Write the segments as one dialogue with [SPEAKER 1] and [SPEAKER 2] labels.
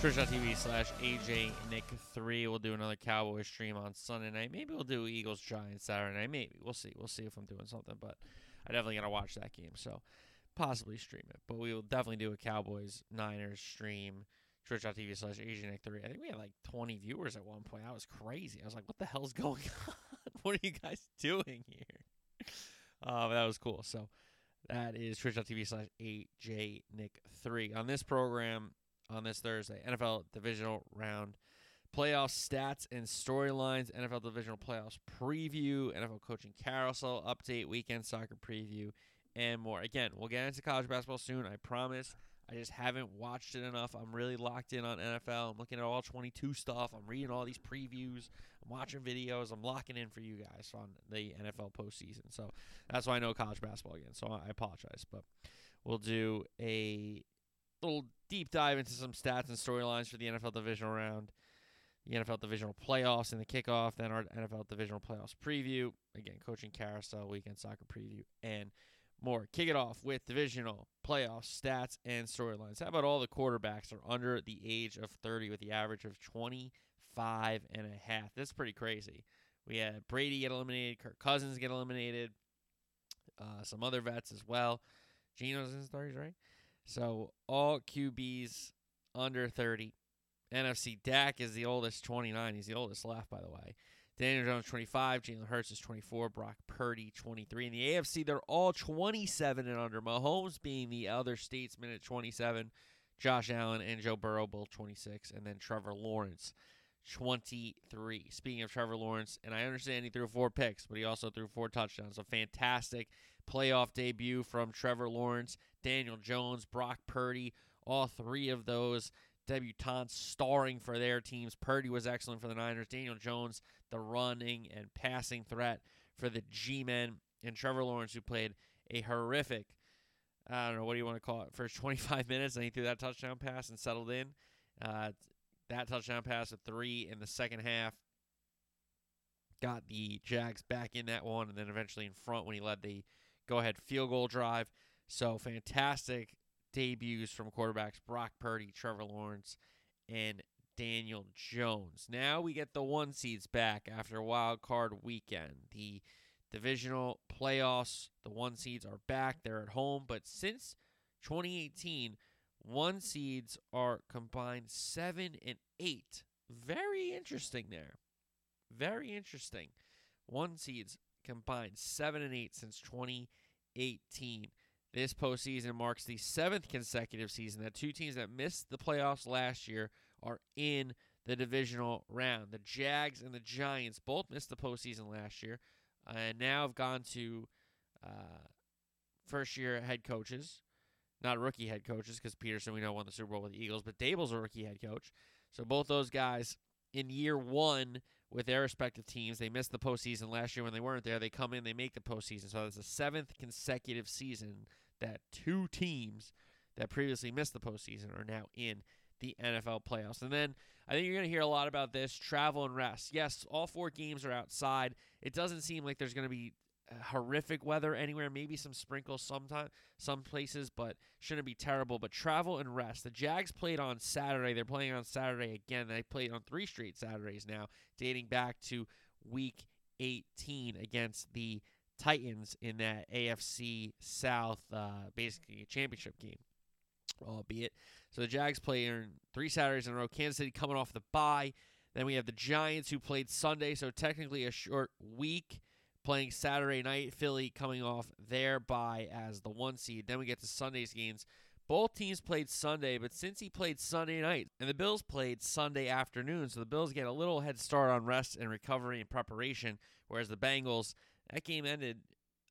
[SPEAKER 1] Twitch.tv slash AJ Nick3. We'll do another Cowboy stream on Sunday night. Maybe we'll do Eagles Giants Saturday night. Maybe. We'll see. We'll see if I'm doing something, but I definitely got to watch that game. So possibly stream it. But we will definitely do a Cowboys Niners stream. Twitch.tv slash AJ Nick3. I think we had like 20 viewers at one point. That was crazy. I was like, what the hell's going on? what are you guys doing here? Uh, that was cool. So that is twitch.tv slash AJ Nick3. On this program, on this Thursday, NFL divisional round playoff stats and storylines, NFL divisional playoffs preview, NFL coaching carousel update, weekend soccer preview, and more. Again, we'll get into college basketball soon, I promise. I just haven't watched it enough. I'm really locked in on NFL. I'm looking at all 22 stuff. I'm reading all these previews. I'm watching videos. I'm locking in for you guys on the NFL postseason. So that's why I know college basketball again. So I apologize, but we'll do a little deep dive into some stats and storylines for the NFL divisional round, the NFL divisional playoffs and the kickoff, then our NFL divisional playoffs preview. Again, coaching carousel, weekend soccer preview, and more. Kick it off with divisional playoff stats and storylines. How about all the quarterbacks are under the age of 30 with the average of 25 and a half? That's pretty crazy. We had Brady get eliminated, Kirk Cousins get eliminated, uh, some other vets as well. Geno's in his 30s, right? So all QBs under 30. NFC Dak is the oldest, 29. He's the oldest left, by the way. Daniel Jones 25, Jalen Hurts is 24, Brock Purdy 23. In the AFC, they're all 27 and under. Mahomes being the other statesman at 27, Josh Allen and Joe Burrow both 26, and then Trevor Lawrence 23. Speaking of Trevor Lawrence, and I understand he threw four picks, but he also threw four touchdowns. A fantastic playoff debut from Trevor Lawrence, Daniel Jones, Brock Purdy, all three of those debutantes starring for their teams. Purdy was excellent for the Niners. Daniel Jones, the running and passing threat for the G Men. And Trevor Lawrence, who played a horrific, I don't know, what do you want to call it, first 25 minutes, and he threw that touchdown pass and settled in. Uh, that touchdown pass with three in the second half got the Jags back in that one and then eventually in front when he led the go ahead field goal drive. So fantastic debuts from quarterbacks Brock Purdy, Trevor Lawrence, and Daniel Jones. Now we get the one seeds back after wild card weekend. The divisional playoffs, the one seeds are back. They're at home, but since 2018, one seeds are combined 7 and 8. Very interesting there. Very interesting. One seeds combined 7 and 8 since 2018. This postseason marks the seventh consecutive season that two teams that missed the playoffs last year are in the divisional round. The Jags and the Giants both missed the postseason last year and now have gone to uh, first year head coaches, not rookie head coaches, because Pederson, we know, won the Super Bowl with the Eagles, but Daboll's a rookie head coach. So both those guys in year one with their respective teams, they missed the postseason last year when they weren't there. They come in, they make the postseason. So that's the seventh consecutive season that two teams that previously missed the postseason are now in the NFL playoffs. And then I think you're going to hear a lot about this travel and rest. Yes, all four games are outside. It doesn't seem like there's going to be horrific weather anywhere. Maybe some sprinkles sometime, some places, but shouldn't be terrible. But travel and rest. The Jags played on Saturday. They're playing on Saturday again. They played on three straight Saturdays now, dating back to Week 18 against the Titans in that AFC South, uh, basically a championship game, albeit. So the Jags play in three Saturdays in a row. Kansas City coming off the bye. Then we have the Giants who played Sunday, so technically a short week playing Saturday night. Philly coming off their bye as the one seed. Then we get to Sunday's games. Both teams played Sunday, but since he played Sunday night and the Bills played Sunday afternoon, so the Bills get a little head start on rest and recovery and preparation, whereas the Bengals, that game ended,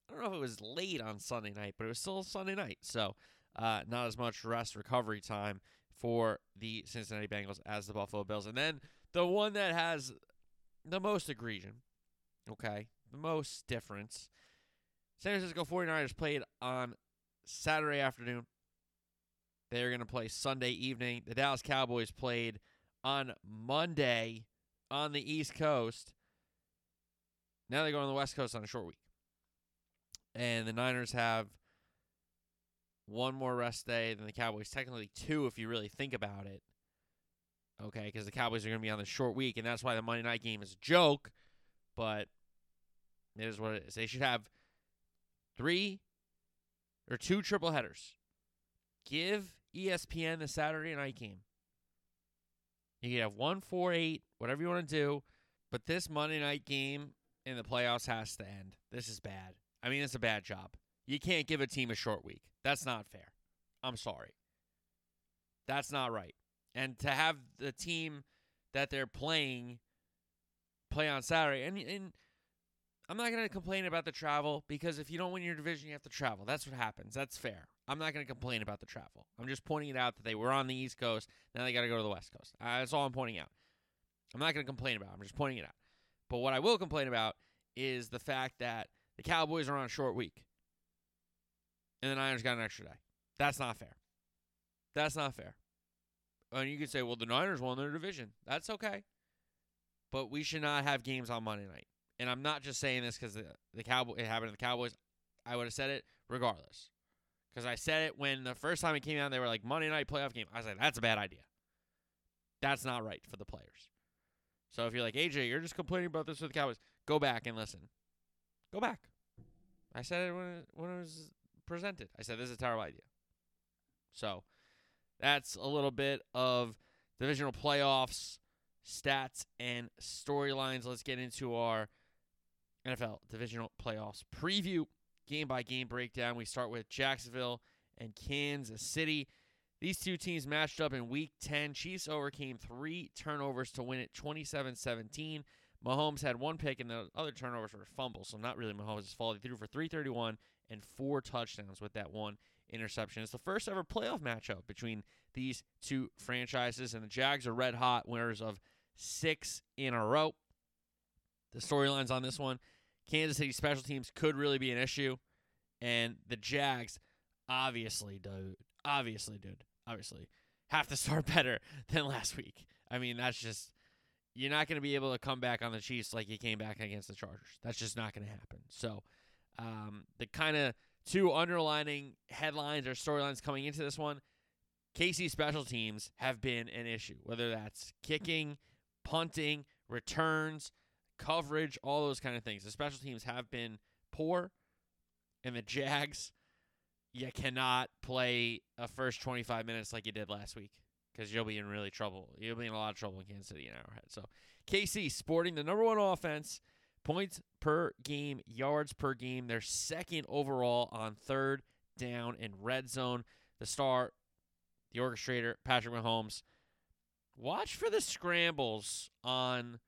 [SPEAKER 1] I don't know if it was late on Sunday night, but it was still Sunday night. So uh, not as much rest recovery time for the Cincinnati Bengals as the Buffalo Bills. And then the one that has the most egregion Okay. Most difference. San Francisco 49ers played on Saturday afternoon. They're going to play Sunday evening. The Dallas Cowboys played on Monday on the East Coast. Now they go on the West Coast on a short week. And the Niners have one more rest day than the Cowboys. Technically, two if you really think about it. Okay, because the Cowboys are going to be on the short week, and that's why the Monday night game is a joke. But it is what it is. They should have three or two triple headers. Give ESPN the Saturday night game. You can have one, four, eight, whatever you want to do. But this Monday night game in the playoffs has to end. This is bad. I mean, it's a bad job. You can't give a team a short week. That's not fair. I'm sorry. That's not right. And to have the team that they're playing play on Saturday, and, and I'm not going to complain about the travel because if you don't win your division, you have to travel. That's what happens. That's fair. I'm not going to complain about the travel. I'm just pointing it out that they were on the East Coast. Now they got to go to the West Coast. Uh, that's all I'm pointing out. I'm not going to complain about. It. I'm just pointing it out. But what I will complain about is the fact that the Cowboys are on a short week, and the Niners got an extra day. That's not fair. That's not fair. And you could say, well, the Niners won their division. That's okay. But we should not have games on Monday night. And I'm not just saying this because the, the Cowboy it happened to the Cowboys. I would have said it regardless. Because I said it when the first time it came out, they were like Monday night playoff game. I was like, that's a bad idea. That's not right for the players. So if you're like AJ, you're just complaining about this with the Cowboys, go back and listen. Go back. I said it when it, when it was presented. I said this is a terrible idea. So that's a little bit of divisional playoffs, stats, and storylines. Let's get into our NFL divisional playoffs preview, game by game breakdown. We start with Jacksonville and Kansas City. These two teams matched up in week 10. Chiefs overcame three turnovers to win it 27 17. Mahomes had one pick, and the other turnovers were fumbles, so not really Mahomes' fault. He threw for 331 and four touchdowns with that one interception. It's the first ever playoff matchup between these two franchises, and the Jags are red hot winners of six in a row. The storylines on this one Kansas City special teams could really be an issue, and the Jags, obviously, dude, obviously, dude, obviously, have to start better than last week. I mean, that's just you're not going to be able to come back on the Chiefs like you came back against the Chargers. That's just not going to happen. So, um, the kind of two underlining headlines or storylines coming into this one KC special teams have been an issue, whether that's kicking, punting, returns, coverage, all those kind of things. The special teams have been poor, and the Jags, you cannot play a first 25 minutes like you did last week because you'll be in really trouble. You'll be in a lot of trouble in Kansas City and Arrowhead. So KC sporting the number one offense, points per game, yards per game. They're second overall on third down and red zone. The star, the orchestrator, Patrick Mahomes. Watch for the scrambles on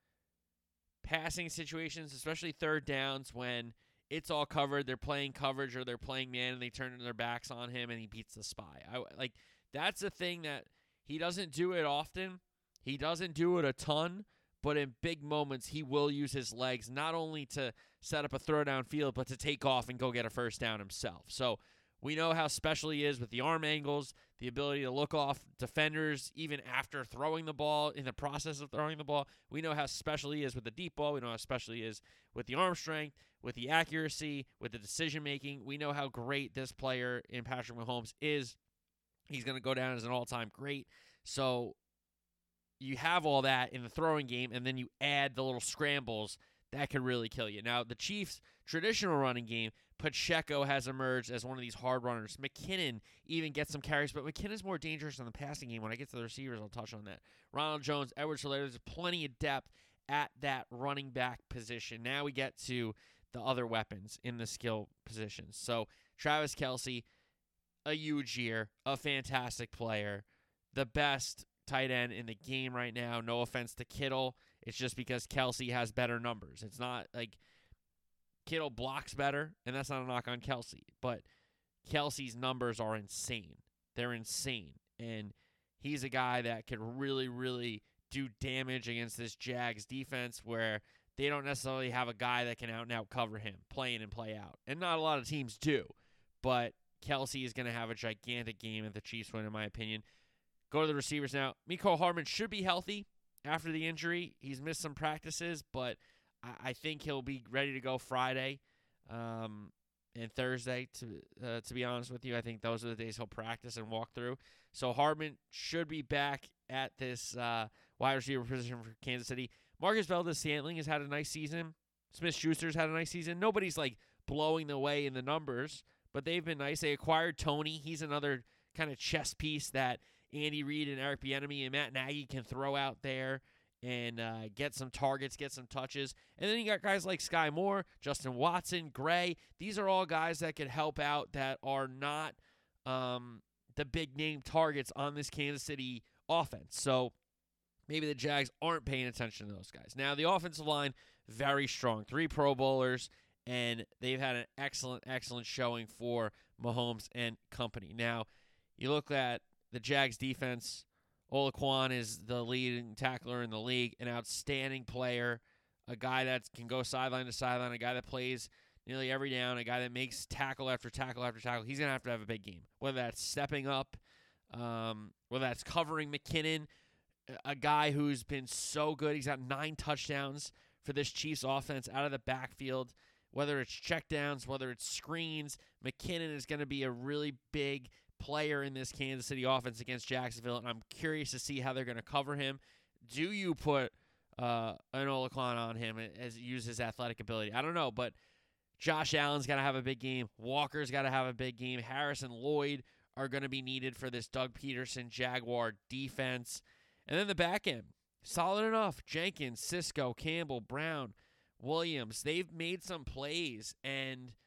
[SPEAKER 1] passing situations, especially third downs when it's all covered. They're playing coverage or they're playing man and they turn their backs on him and he beats the spy. I like that's a thing that he doesn't do it often. He doesn't do it a ton, but in big moments, he will use his legs not only to set up a throwdown field, but to take off and go get a first down himself. So we know how special he is with the arm angles, the ability to look off defenders even after throwing the ball, in the process of throwing the ball. We know how special he is with the deep ball. We know how special he is with the arm strength, with the accuracy, with the decision making. We know how great this player in Patrick Mahomes is He's going to go down as an all time great. So you have all that in the throwing game, and then you add the little scrambles that could really kill you. Now, the Chiefs' traditional running game, Pacheco has emerged as one of these hard runners. McKinnon even gets some carries, but McKinnon's more dangerous in the passing game. When I get to the receivers, I'll touch on that. Ronald Jones, Edwards Helaire, there's plenty of depth at that running back position. Now we get to the other weapons in the skill positions. So Travis Kelce, a huge year, a fantastic player, the best tight end in the game right now. No offense to Kittle. It's just because Kelce has better numbers. It's not like Kittle blocks better, and that's not a knock on Kelce, but Kelce's numbers are insane. They're insane. And he's a guy that could really, really do damage against this Jags defense where they don't necessarily have a guy that can out and out cover him, play in and play out. And not a lot of teams do. But Kelce is going to have a gigantic game if the Chiefs win, in my opinion. Go to the receivers now. Mecole Hardman should be healthy after the injury. He's missed some practices, but I, I think he'll be ready to go Friday um, and Thursday. To uh, to be honest with you, I think those are the days he'll practice and walk through. So Hardman should be back at this uh, wide receiver position for Kansas City. Marquez Valdes-Scantling has had a nice season. Smith Schuster's had a nice season. Nobody's like blowing the way in the numbers, but they've been nice. They acquired Toney. He's another kind of chess piece that Andy Reid and Eric Bieniemy and Matt Nagy can throw out there and uh, get some targets, get some touches. And then you got guys like Skyy Moore, Justin Watson, Gray. These are all guys that could help out that are not um, the big name targets on this Kansas City offense. So maybe the Jags aren't paying attention to those guys. Now, the offensive line, very strong. Three Pro Bowlers, and they've had an excellent, excellent showing for Mahomes and company. Now, you look at the Jags defense. Oluokun is the leading tackler in the league, an outstanding player, a guy that can go sideline to sideline, a guy that plays nearly every down, a guy that makes tackle after tackle after tackle. He's going to have to have a big game, whether that's stepping up, um, whether that's covering McKinnon, a guy who's been so good. He's got nine touchdowns for this Chiefs offense out of the backfield, whether it's checkdowns, whether it's screens. McKinnon is going to be a really big player in this Kansas City offense against Jacksonville, and I'm curious to see how they're going to cover him. Do you put uh, an Oluokun on him as use his athletic ability? I don't know, but Josh Allen's got to have a big game. Walker's got to have a big game. Harris and Lloyd are going to be needed for this Doug Pederson Jaguar defense. And then the back end, solid enough. Jenkins, Cisco, Campbell, Brown, Williams, they've made some plays and –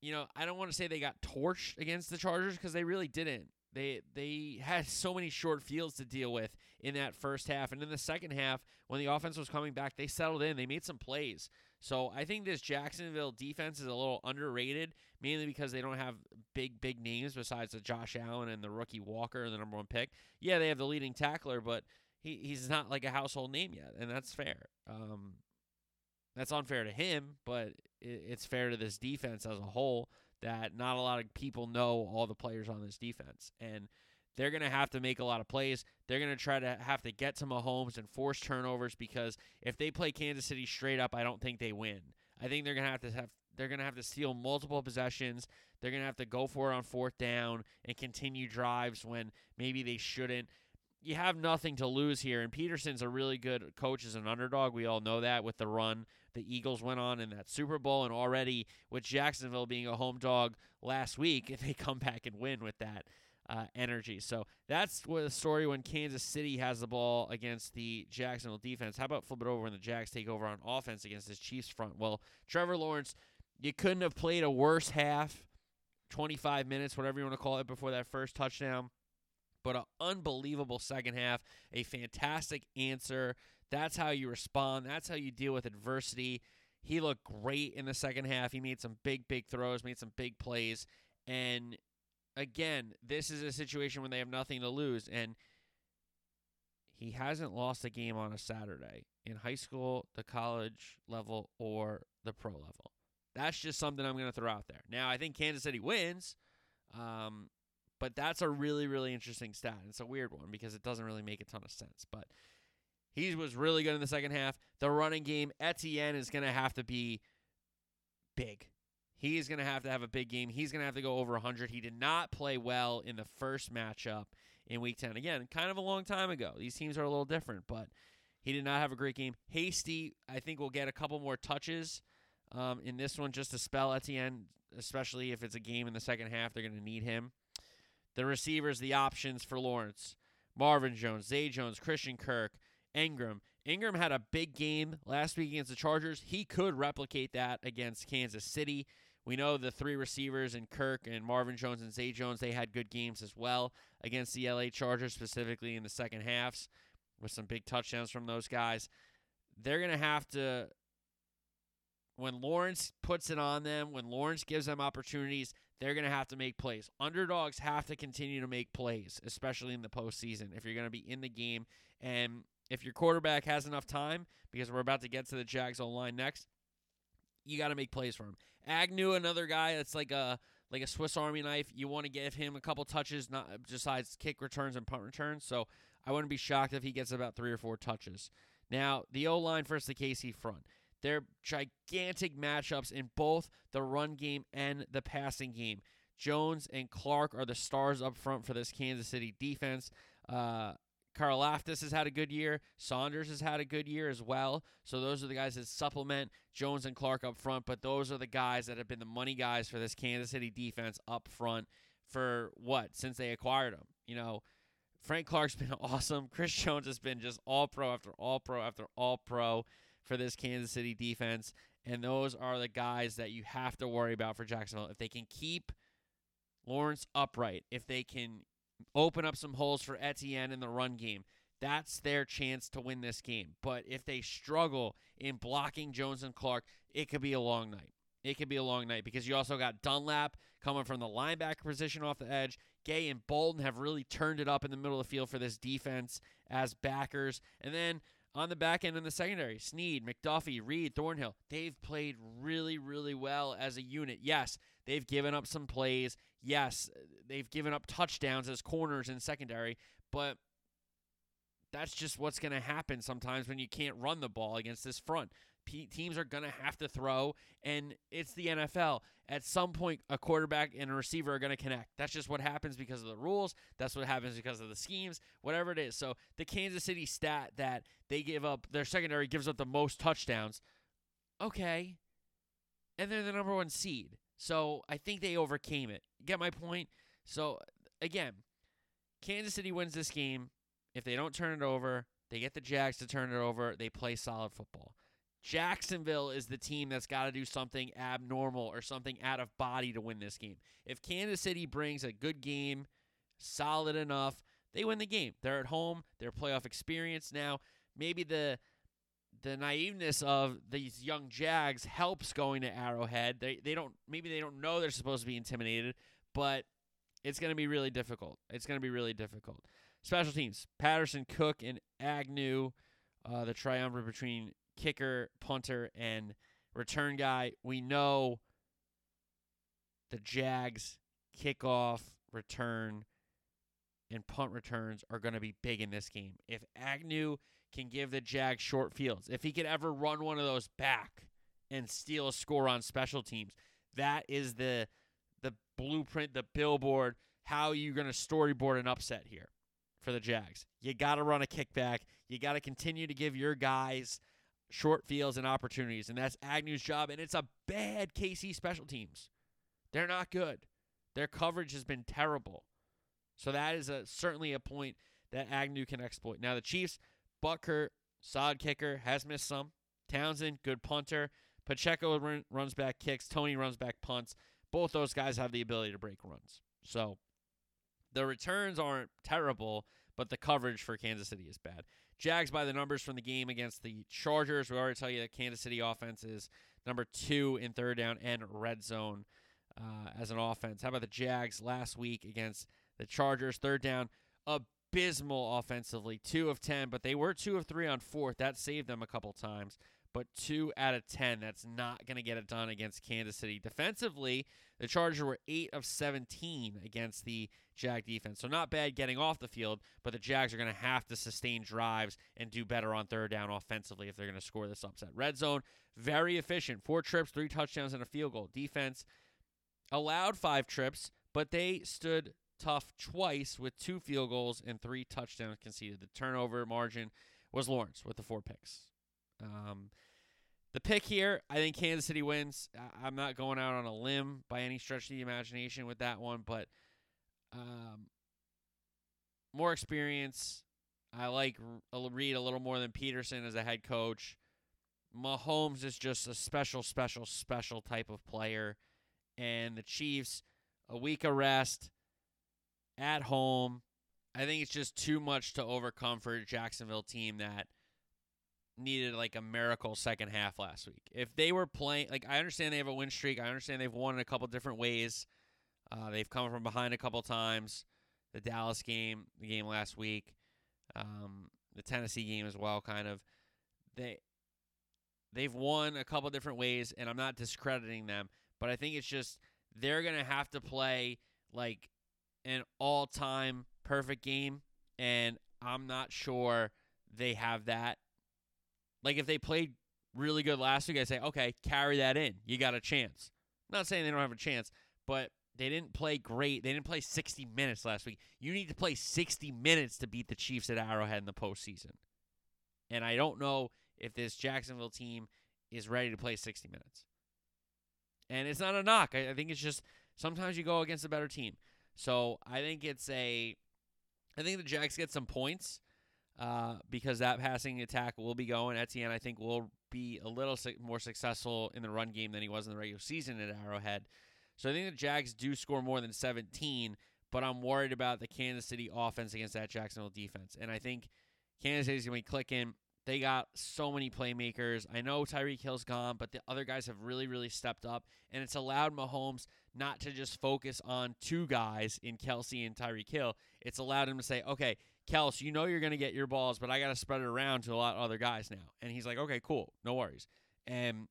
[SPEAKER 1] you know, I don't want to say they got torched against the Chargers because they really didn't. They they had so many short fields to deal with in that first half, and in the second half, when the offense was coming back, they settled in. They made some plays. So I think this Jacksonville defense is a little underrated, mainly because they don't have big big names besides the Josh Allen and the rookie Walker, the number one pick. Yeah, they have the leading tackler, but he he's not like a household name yet, and that's fair. Um, that's unfair to him, but it's fair to this defense as a whole that not a lot of people know all the players on this defense. And they're going to have to make a lot of plays. They're going to try to have to get to Mahomes and force turnovers because if they play Kansas City straight up, I don't think they win. I think they're going to have to have they're going to have to steal multiple possessions. They're going to have to go for it on fourth down and continue drives when maybe they shouldn't you have nothing to lose here. And Pederson's a really good coach as an underdog. We all know that with the run the Eagles went on in that Super Bowl, and already with Jacksonville being a home dog last week, if they come back and win with that uh, energy. So that's what the story when Kansas City has the ball against the Jacksonville defense. How about flip it over when the Jags take over on offense against this Chiefs front? Well, Trevor Lawrence, you couldn't have played a worse half, 25 minutes, whatever you want to call it, before that first touchdown but an unbelievable second half, a fantastic answer. That's how you respond. That's how you deal with adversity. He looked great in the second half. He made some big, big throws, made some big plays. And again, this is a situation when they have nothing to lose. And he hasn't lost a game on a Saturday in high school, the college level, or the pro level. That's just something I'm going to throw out there. Now, I think Kansas City wins. Um, but that's a really, really interesting stat. It's a weird one because it doesn't really make a ton of sense. But he was really good in the second half. The running game, Etienne is going to have to be big. He's going to have to have a big game. He's going to have to go over 100. He did not play well in the first matchup in week 10. Again, kind of a long time ago. These teams are a little different, but he did not have a great game. Hasty, I think, will get a couple more touches um, in this one just to spell Etienne, especially if it's a game in the second half. They're going to need him the receivers, the options for Lawrence. Marvin Jones, Zay Jones, Christian Kirk, Ingram. Ingram had a big game last week against the Chargers. He could replicate that against Kansas City. We know the three receivers and Kirk and Marvin Jones and Zay Jones, they had good games as well against the LA Chargers, specifically in the second halves, with some big touchdowns from those guys. They're going to have to, when Lawrence puts it on them, when Lawrence gives them opportunities, they're going to have to make plays. Underdogs have to continue to make plays, especially in the postseason, if you're going to be in the game. And if your quarterback has enough time, because we're about to get to the Jags O line next, you got to make plays for him. Agnew, another guy that's like a like a Swiss Army knife. You want to give him a couple touches, not besides kick returns and punt returns. So I wouldn't be shocked if he gets about three or four touches. Now the O line versus the KC front. They're gigantic matchups in both the run game and the passing game. Jones and Clark are the stars up front for this Kansas City defense. Uh, Karlaftis has had a good year. Saunders has had a good year as well. So those are the guys that supplement Jones and Clark up front. But those are the guys that have been the money guys for this Kansas City defense up front for what? Since they acquired them. You know, Frank Clark's been awesome. Chris Jones has been just all pro after all pro after all pro for this Kansas City defense. And those are the guys that you have to worry about for Jacksonville. If they can keep Lawrence upright, if they can open up some holes for Etienne in the run game. That's their chance to win this game. But if they struggle in blocking Jones and Clark, it could be a long night. It could be a long night because you also got Dunlap coming from the linebacker position off the edge. Gay and Bolton have really turned it up in the middle of the field for this defense as backers. And then on the back end in the secondary, Sneed, McDuffie, Reid, Thornhill, they've played really, really well as a unit. Yes, they've given up some plays. Yes, they've given up touchdowns as corners in secondary, but that's just what's going to happen sometimes when you can't run the ball against this front. Teams are going to have to throw, and it's the NFL. At some point, a quarterback and a receiver are going to connect. That's just what happens because of the rules. That's what happens because of the schemes, whatever it is. So the Kansas City stat that they give up, their secondary gives up the most touchdowns. Okay. And they're the number one seed. So I think they overcame it. Get my point? So again, Kansas City wins this game. If they don't turn it over, they get the Jags to turn it over. They play solid football. Jacksonville is the team that's got to do something abnormal or something out of body to win this game. If Kansas City brings a good game, solid enough, they win the game. They're at home, their playoff experience now. Maybe the the naiveness of these young Jags helps going to Arrowhead. They they don't maybe they don't know they're supposed to be intimidated, but it's going to be really difficult. It's going to be really difficult. Special teams: Patterson, Cooke, and Agnew. Uh, the triumvirate between kicker, punter, and return guy. We know the Jags kickoff, return, and punt returns are going to be big in this game. If Agnew can give the Jags short fields, if he could ever run one of those back and steal a score on special teams, that is the the blueprint, the billboard, how you're going to storyboard an upset here for the Jags. You got to run a kickback. You got to continue to give your guys short fields and opportunities, and that's Agnew's job. And it's a bad KC special teams. They're not good. Their coverage has been terrible. So that is a, certainly a point that Agnew can exploit. Now the Chiefs, Butker, solid kicker, has missed some. Townsend, good punter. Pacheco run, runs back kicks. Toney runs back punts. Both those guys have the ability to break runs. So the returns aren't terrible, but the coverage for Kansas City is bad. Jags by the numbers from the game against the Chargers. We already tell you that Kansas City offense is number two in third down and red zone uh, as an offense. How about the Jags last week against the Chargers? Third down, abysmal offensively, two of ten, but they were two of three on fourth. That saved them a couple times but two out of 10. That's not going to get it done against Kansas City. Defensively, the Chargers were 8 of 17 against the Jag defense. So not bad getting off the field, but the Jags are going to have to sustain drives and do better on third down offensively if they're going to score this upset. Red zone, very efficient. Four trips, three touchdowns, and a field goal. Defense allowed five trips, but they stood tough twice with two field goals and three touchdowns conceded. The turnover margin was Lawrence with the four picks. Um, the pick here, I think Kansas City wins. I'm not going out on a limb by any stretch of the imagination with that one, but um, more experience. I like Reid a little more than Pederson as a head coach. Mahomes is just a special, special, special type of player. And the Chiefs, a week of rest at home. I think it's just too much to overcome for a Jacksonville team that needed like a miracle second half last week. If they were playing, like I understand they have a win streak. I understand they've won in a couple different ways. Uh, they've come from behind a couple times. The Dallas game, the game last week, um, the Tennessee game as well. Kind of they they've won a couple different ways, and I'm not discrediting them, but I think it's just they're gonna have to play like an all time perfect game, and I'm not sure they have that. Like if they played really good last week, I say, okay, carry that in. You got a chance. I'm not saying they don't have a chance, but they didn't play great. They didn't play 60 minutes last week. You need to play 60 minutes to beat the Chiefs at Arrowhead in the postseason. And I don't know if this Jacksonville team is ready to play 60 minutes. And it's not a knock. I, I think it's just sometimes you go against a better team. So I think it's a. I think the Jags get some points uh, because that passing attack will be going. Etienne, I think, will be a little more successful in the run game than he was in the regular season at Arrowhead. So I think the Jags do score more than 17, but I'm worried about the Kansas City offense against that Jacksonville defense. And I think Kansas City's going to be clicking. They got so many playmakers. I know Tyreek Hill's gone, but the other guys have really, really stepped up. And it's allowed Mahomes not to just focus on two guys in Kelce and Tyreek Hill. It's allowed him to say, okay, Kels, you know you're going to get your balls, but I got to spread it around to a lot of other guys now. And he's like, okay, cool, no worries. And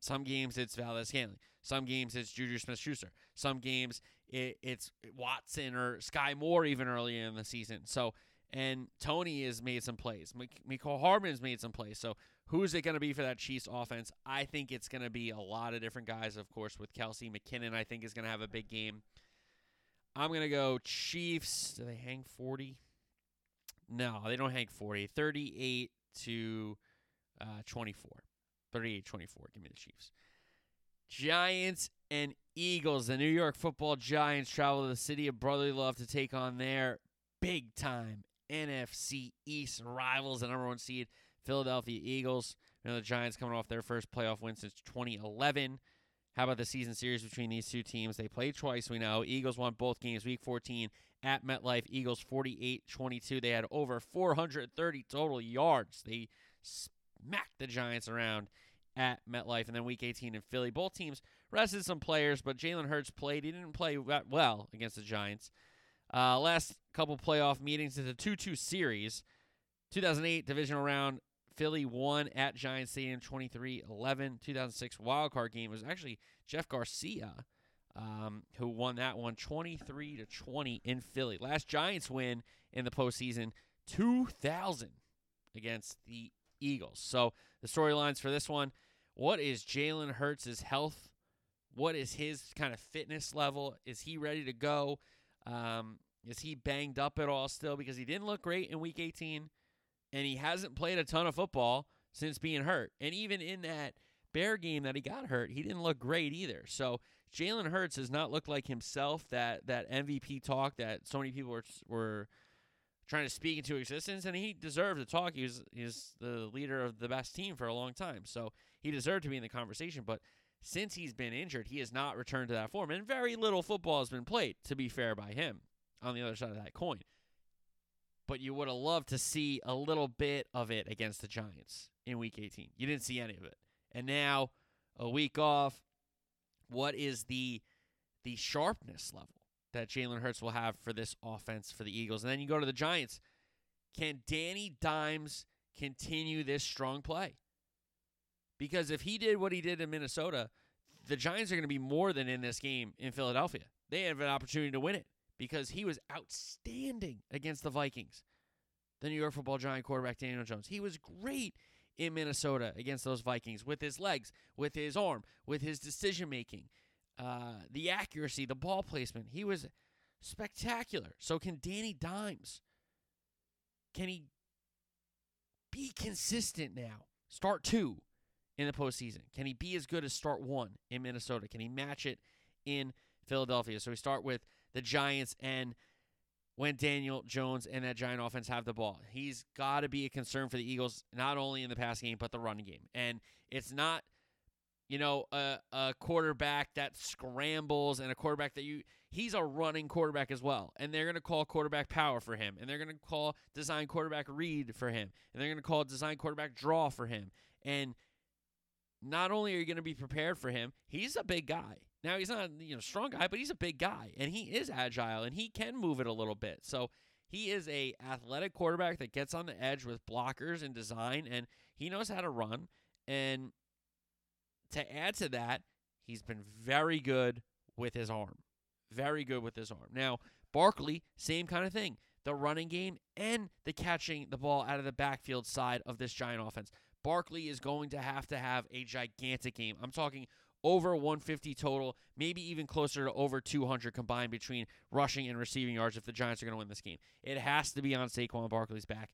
[SPEAKER 1] some games it's Valdes Scantling. Some games it's Juju Smith Schuster. Some games it, it's Watson or Skyy Moore even earlier in the season. So, and Toney has made some plays. Mecole Hardman's made some plays. So, who's it going to be for that Chiefs offense? I think it's going to be a lot of different guys, of course, with Kelce McKinnon. I think is going to have a big game. I'm going to go Chiefs. Do they hang 40? No, they don't hang 40. 38 to uh, 24. 38 24. Give me the Chiefs. Giants and Eagles. The New York football Giants travel to the city of brotherly love to take on their big time NFC East rivals, the number one seed, Philadelphia Eagles. You know, the Giants coming off their first playoff win since 2011. How about the season series between these two teams? They played twice, we know. Eagles won both games week 14 at MetLife. Eagles 48 22. They had over 430 total yards. They smacked the Giants around at MetLife. And then week 18 in Philly. Both teams rested some players, but Jalen Hurts played. He didn't play well against the Giants. Uh, last couple playoff meetings is a 2 2 series. 2008 divisional round. Philly won at Giants Stadium 23 11. 2006 wildcard game was actually Jeff Garcia um, who won that one 23 to 20 in Philly. Last Giants win in the postseason 2000 against the Eagles. So the storylines for this one what is Jalen Hurts' health? What is his kind of fitness level? Is he ready to go? Um, is he banged up at all still? Because he didn't look great in week 18, and he hasn't played a ton of football since being hurt. And even in that Bear game that he got hurt, he didn't look great either. So Jalen Hurts has not looked like himself. That that MVP talk that so many people were were trying to speak into existence, and he deserved to talk. He was he's the leader of the best team for a long time, so he deserved to be in the conversation. But since he's been injured, he has not returned to that form, and very little football has been played. To be fair, by him on the other side of that coin. But you would have loved to see a little bit of it against the Giants in Week 18. You didn't see any of it, and now a week off. What is the the sharpness level that Jalen Hurts will have for this offense for the Eagles. And then you go to the Giants. Can Danny Dimes continue this strong play? Because if he did what he did in Minnesota, the Giants are going to be more than in this game in Philadelphia. They have an opportunity to win it because he was outstanding against the Vikings. The New York football giant quarterback Daniel Jones. He was great in Minnesota against those Vikings with his legs, with his arm, with his decision making uh, the accuracy, the ball placement. He was spectacular. So can Danny Dimes? Can he be consistent now? Start two in the postseason. Can he be as good as start one in Minnesota? Can he match it in Philadelphia? So we start with the Giants and when Daniel Jones and that Giant offense have the ball. He's got to be a concern for the Eagles, not only in the pass game, but the running game. And it's not you know, a, a quarterback that scrambles and a quarterback that you he's a running quarterback as well. And they're going to call quarterback power for him. And they're going to call design quarterback read for him. And they're going to call design quarterback draw for him. And not only are you going to be prepared for him, he's a big guy. Now he's not, you know, strong guy, but he's a big guy and he is agile and he can move it a little bit. So He is a athletic quarterback that gets on the edge with blockers and design, and he knows how to run. And to add to that, he's been very good with his arm. Very good with his arm. Now, Barkley, same kind of thing. The running game and the catching the ball out of the backfield side of this Giant offense. Barkley is going to have to have a gigantic game. I'm talking over 150 total, maybe even closer to over 200 combined between rushing and receiving yards if the Giants are going to win this game. It has to be on Saquon Barkley's back,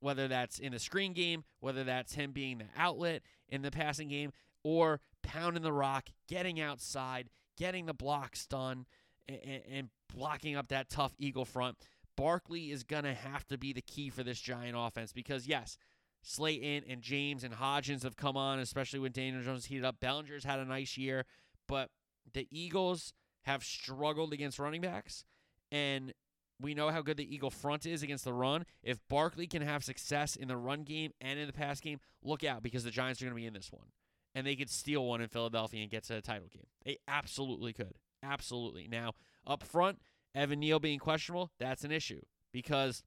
[SPEAKER 1] whether that's in the screen game, whether that's him being the outlet in the passing game, or pounding the rock, getting outside, getting the blocks done, and, and blocking up that tough Eagle front. Barkley is going to have to be the key for this Giant offense because, yes, Slayton and James and Hodgins have come on, especially when Daniel Jones heated up. Bellinger's had a nice year, but the Eagles have struggled against running backs, and we know how good the Eagle front is against the run. If Barkley can have success in the run game and in the pass game, look out because the Giants are going to be in this one. And they could steal one in Philadelphia and get to the title game. They absolutely could. Absolutely. Now, up front, Evan Neal being questionable, that's an issue because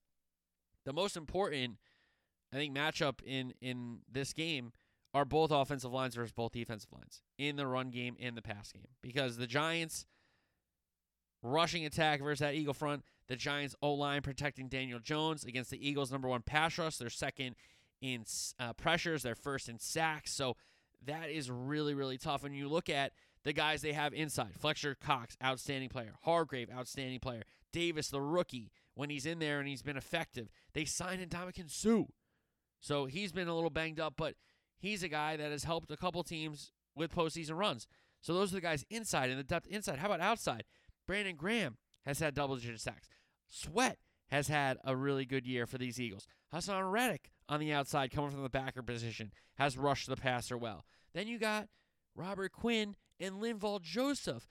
[SPEAKER 1] the most important – I think matchup in in this game are both offensive lines versus both defensive lines in the run game and the pass game. Because the Giants rushing attack versus that Eagle front, the Giants O line protecting Daniel Jones against the Eagles number one pass rush, they're second in uh, pressures, they're first in sacks, so that is really really tough. When you look at the guys they have inside, Fletcher Cox, outstanding player, Hargrave, outstanding player, Davis, the rookie, when he's in there and he's been effective, they signed Ndamukong Suh so he's been a little banged up, but he's a guy that has helped a couple teams with postseason runs. So those are the guys inside and the depth inside. How about outside? Brandon Graham has had double digit sacks. Sweat has had a really good year for these Eagles. Haason Reddick on the outside, coming from the backer position, has rushed the passer well. Then you got Robert Quinn and Linval Joseph.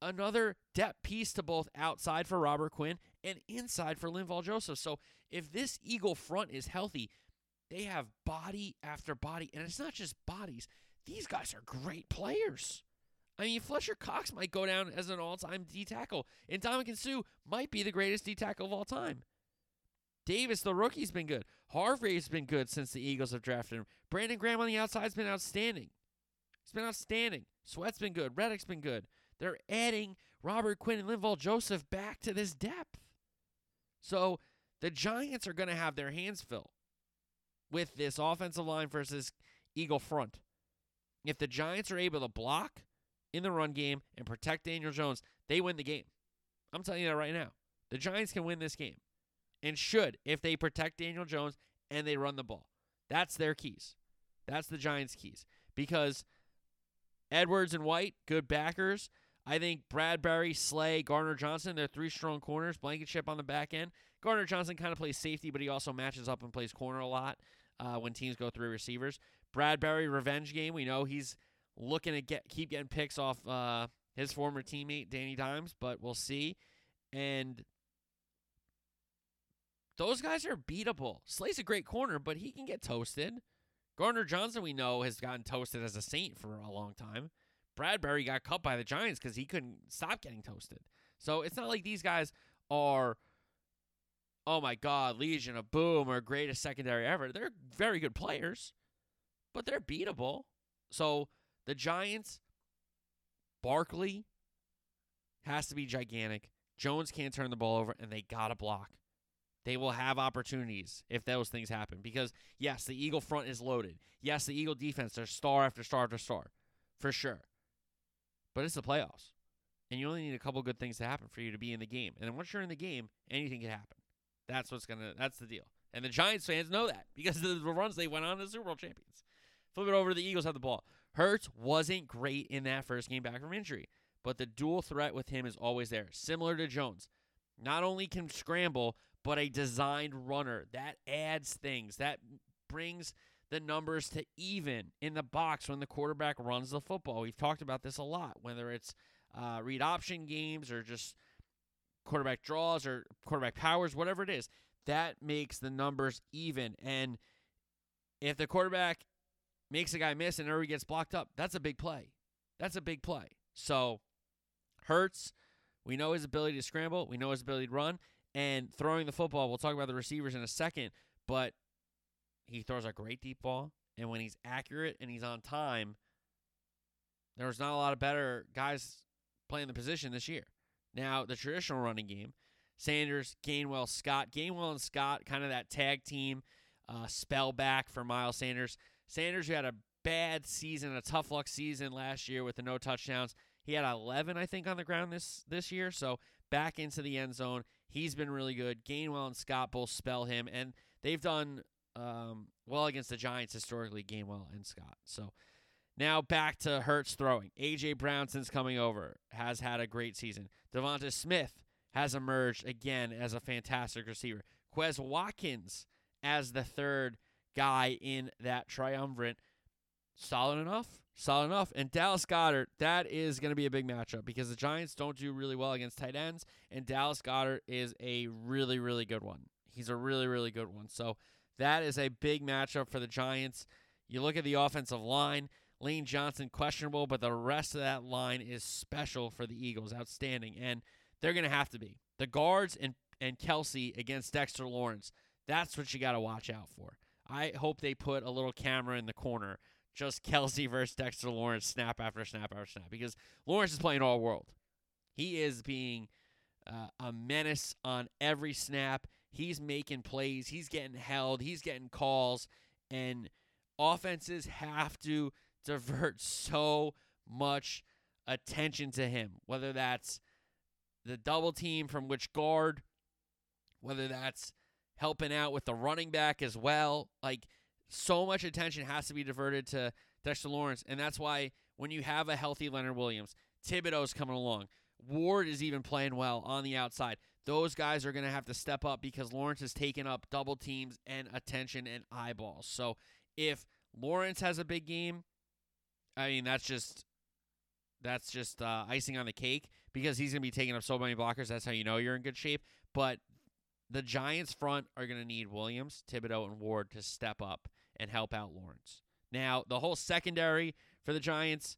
[SPEAKER 1] Another depth piece to both outside for Robert Quinn and inside for Linval Joseph. So if this Eagle front is healthy, they have body after body, and it's not just bodies. These guys are great players. I mean, Fletcher Cox might go down as an all-time D tackle, and Ndamukong Suh might be the greatest D tackle of all time. Davis, the rookie's been good. Hargrave's been good since the Eagles have drafted him. Brandon Graham on the outside's been outstanding. It's been outstanding. Sweat's been good. Reddick's been good. They're adding Robert Quinn and Linval Joseph back to this depth. So the Giants are going to have their hands filled with this offensive line versus Eagle front. If the Giants are able to block in the run game and protect Daniel Jones, they win the game. I'm telling you that right now. The Giants can win this game and should if they protect Daniel Jones and they run the ball. That's their keys. That's the Giants' keys because Edwards and White, good backers. I think Bradberry, Slay, Gardner Johnson, they're three strong corners. Blankenship on the back end. Gardner Johnson kind of plays safety, but he also matches up and plays corner a lot uh, when teams go through receivers. Bradberry revenge game. We know he's looking to get keep getting picks off uh, his former teammate Danny Dimes, but we'll see. And those guys are beatable. Slay's a great corner, but he can get toasted. Gardner Johnson, we know, has gotten toasted as a Saint for a long time. Bradberry got cut by the Giants because he couldn't stop getting toasted. So it's not like these guys are oh my God, Legion of Boom or greatest secondary ever. They're very good players, but they're beatable. So the Giants, Barkley has to be gigantic. Jones can't turn the ball over, and they got to block. They will have opportunities if those things happen. Because, yes, the Eagle front is loaded. Yes, the Eagle defense, they're star after star after star, for sure. But it's the playoffs. And you only need a couple good things to happen for you to be in the game. And then once you're in the game, anything can happen. That's what's gonna. That's the deal. And the Giants fans know that because of the runs they went on as Super Bowl champions. Flip it over to the Eagles have the ball. Hurts wasn't great in that first game back from injury, but the dual threat with him is always there, similar to Jones. Not only can scramble, but a designed runner that adds things that brings the numbers to even in the box when the quarterback runs the football. We've talked about this a lot, whether it's uh, read option games or just quarterback draws or quarterback powers, whatever it is, that makes the numbers even. And if the quarterback makes a guy miss and everybody gets blocked up, that's a big play. That's a big play. So Hurts, we know his ability to scramble, we know his ability to run, and throwing the football. We'll talk about the receivers in a second, but he throws a great deep ball, and when he's accurate and he's on time, there's not a lot of better guys playing the position this year. Now, the traditional running game, Sanders, Gainwell, Scott. Gainwell and Scott, kind of that tag team uh, spell back for Miles Sanders. Sanders, who had a bad season, a tough luck season last year with the no touchdowns. He had 11, I think, on the ground this this year. So back into the end zone. He's been really good. Gainwell and Scott both spell him, and they've done um, well against the Giants historically. Gainwell and Scott. So now back to Hurts throwing. AJ Brown since coming over has had a great season. Devonta Smith has emerged again as a fantastic receiver. Quez Watkins as the third guy in that triumvirate. Solid enough. Solid enough. And Dallas Goedert, that is going to be a big matchup because the Giants don't do really well against tight ends, and Dallas Goedert is a really, really good one. He's a really, really good one. So that is a big matchup for the Giants. You look at the offensive line. Lane Johnson questionable, but the rest of that line is special for the Eagles, outstanding, and they're going to have to be the guards and and Kelce against Dexter Lawrence. That's what you got to watch out for. I hope they put a little camera in the corner, just Kelce versus Dexter Lawrence, snap after snap after snap, because Lawrence is playing all world. He is being uh, a menace on every snap. He's making plays. He's getting held. He's getting calls, and offenses have to divert so much attention to him, whether that's the double team from which guard, whether that's helping out with the running back as well. Like, so much attention has to be diverted to Dexter Lawrence, and that's why when you have a healthy Leonard Williams, Thibodeaux's coming along. Ward is even playing well on the outside. Those guys are going to have to step up because Lawrence has taken up double teams and attention and eyeballs. So if Lawrence has a big game, I mean that's just that's just uh, icing on the cake because he's going to be taking up so many blockers. That's how you know you're in good shape. But the Giants front are going to need Williams, Thibodeaux, and Ward to step up and help out Lawrence. Now, the whole secondary for the Giants,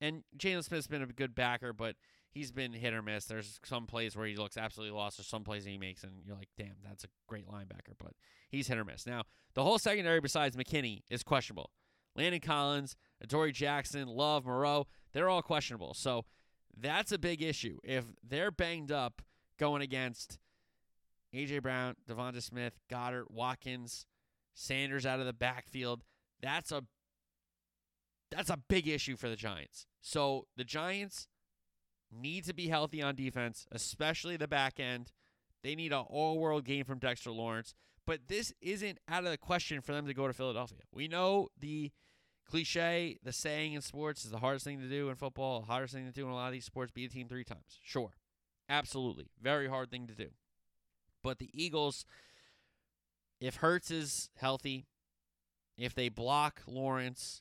[SPEAKER 1] and Jaylon Smith's been a good backer, but he's been hit or miss. There's some plays where he looks absolutely lost. There's some plays he makes, and you're like, damn, that's a great linebacker, but he's hit or miss. Now, the whole secondary besides McKinney is questionable. Landon Collins, Adoree Jackson, Love, Moreau, they're all questionable. So that's a big issue. If they're banged up going against AJ Brown, Devonta Smith, Goedert, Watkins, Sanders out of the backfield, that's a that's a big issue for the Giants. So the Giants need to be healthy on defense, especially the back end. They need an all-world game from Dexter Lawrence, but this isn't out of the question for them to go to Philadelphia. We know the cliche, the saying in sports is the hardest thing to do in football, hardest thing to do in a lot of these sports, beat a team three times. Sure. Absolutely. Very hard thing to do. But the Eagles, if Hurts is healthy, if they block Lawrence,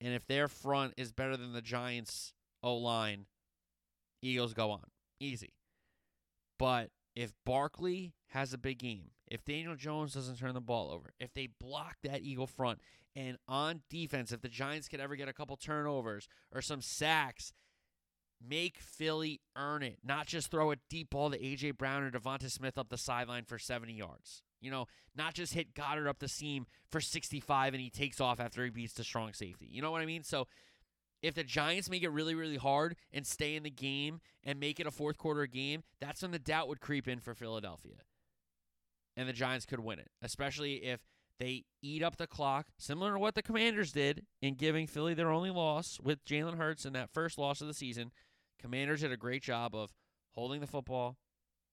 [SPEAKER 1] and if their front is better than the Giants' O line, Eagles go on. Easy. But if Barkley has a big game, if Daniel Jones doesn't turn the ball over, if they block that Eagle front, and on defense, if the Giants could ever get a couple turnovers or some sacks, make Philly earn it. Not just throw a deep ball to A.J. Brown or Devonta Smith up the sideline for 70 yards. You know, not just hit Goedert up the seam for 65 and he takes off after he beats the strong safety. You know what I mean? So if the Giants make it really, really hard and stay in the game and make it a fourth quarter game, that's when the doubt would creep in for Philadelphia. And the Giants could win it, especially if they eat up the clock, similar to what the Commanders did in giving Philly their only loss with Jalen Hurts in that first loss of the season. Commanders did a great job of holding the football,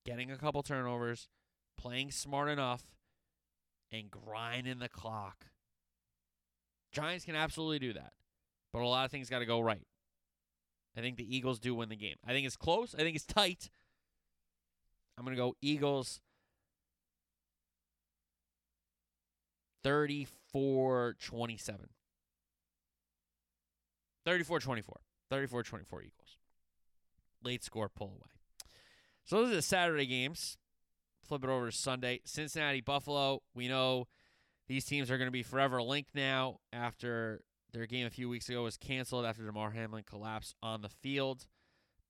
[SPEAKER 1] getting a couple turnovers, playing smart enough, and grinding the clock. Giants can absolutely do that, but a lot of things got to go right. I think the Eagles do win the game. I think it's close. I think it's tight. I'm going to go Eagles 34 27. 34 24. 34 24 Eagles. Late score pull away. So those are the Saturday games. Flip it over to Sunday. Cincinnati, Buffalo. We know these teams are going to be forever linked now after their game a few weeks ago was canceled after Damar Hamlin collapsed on the field.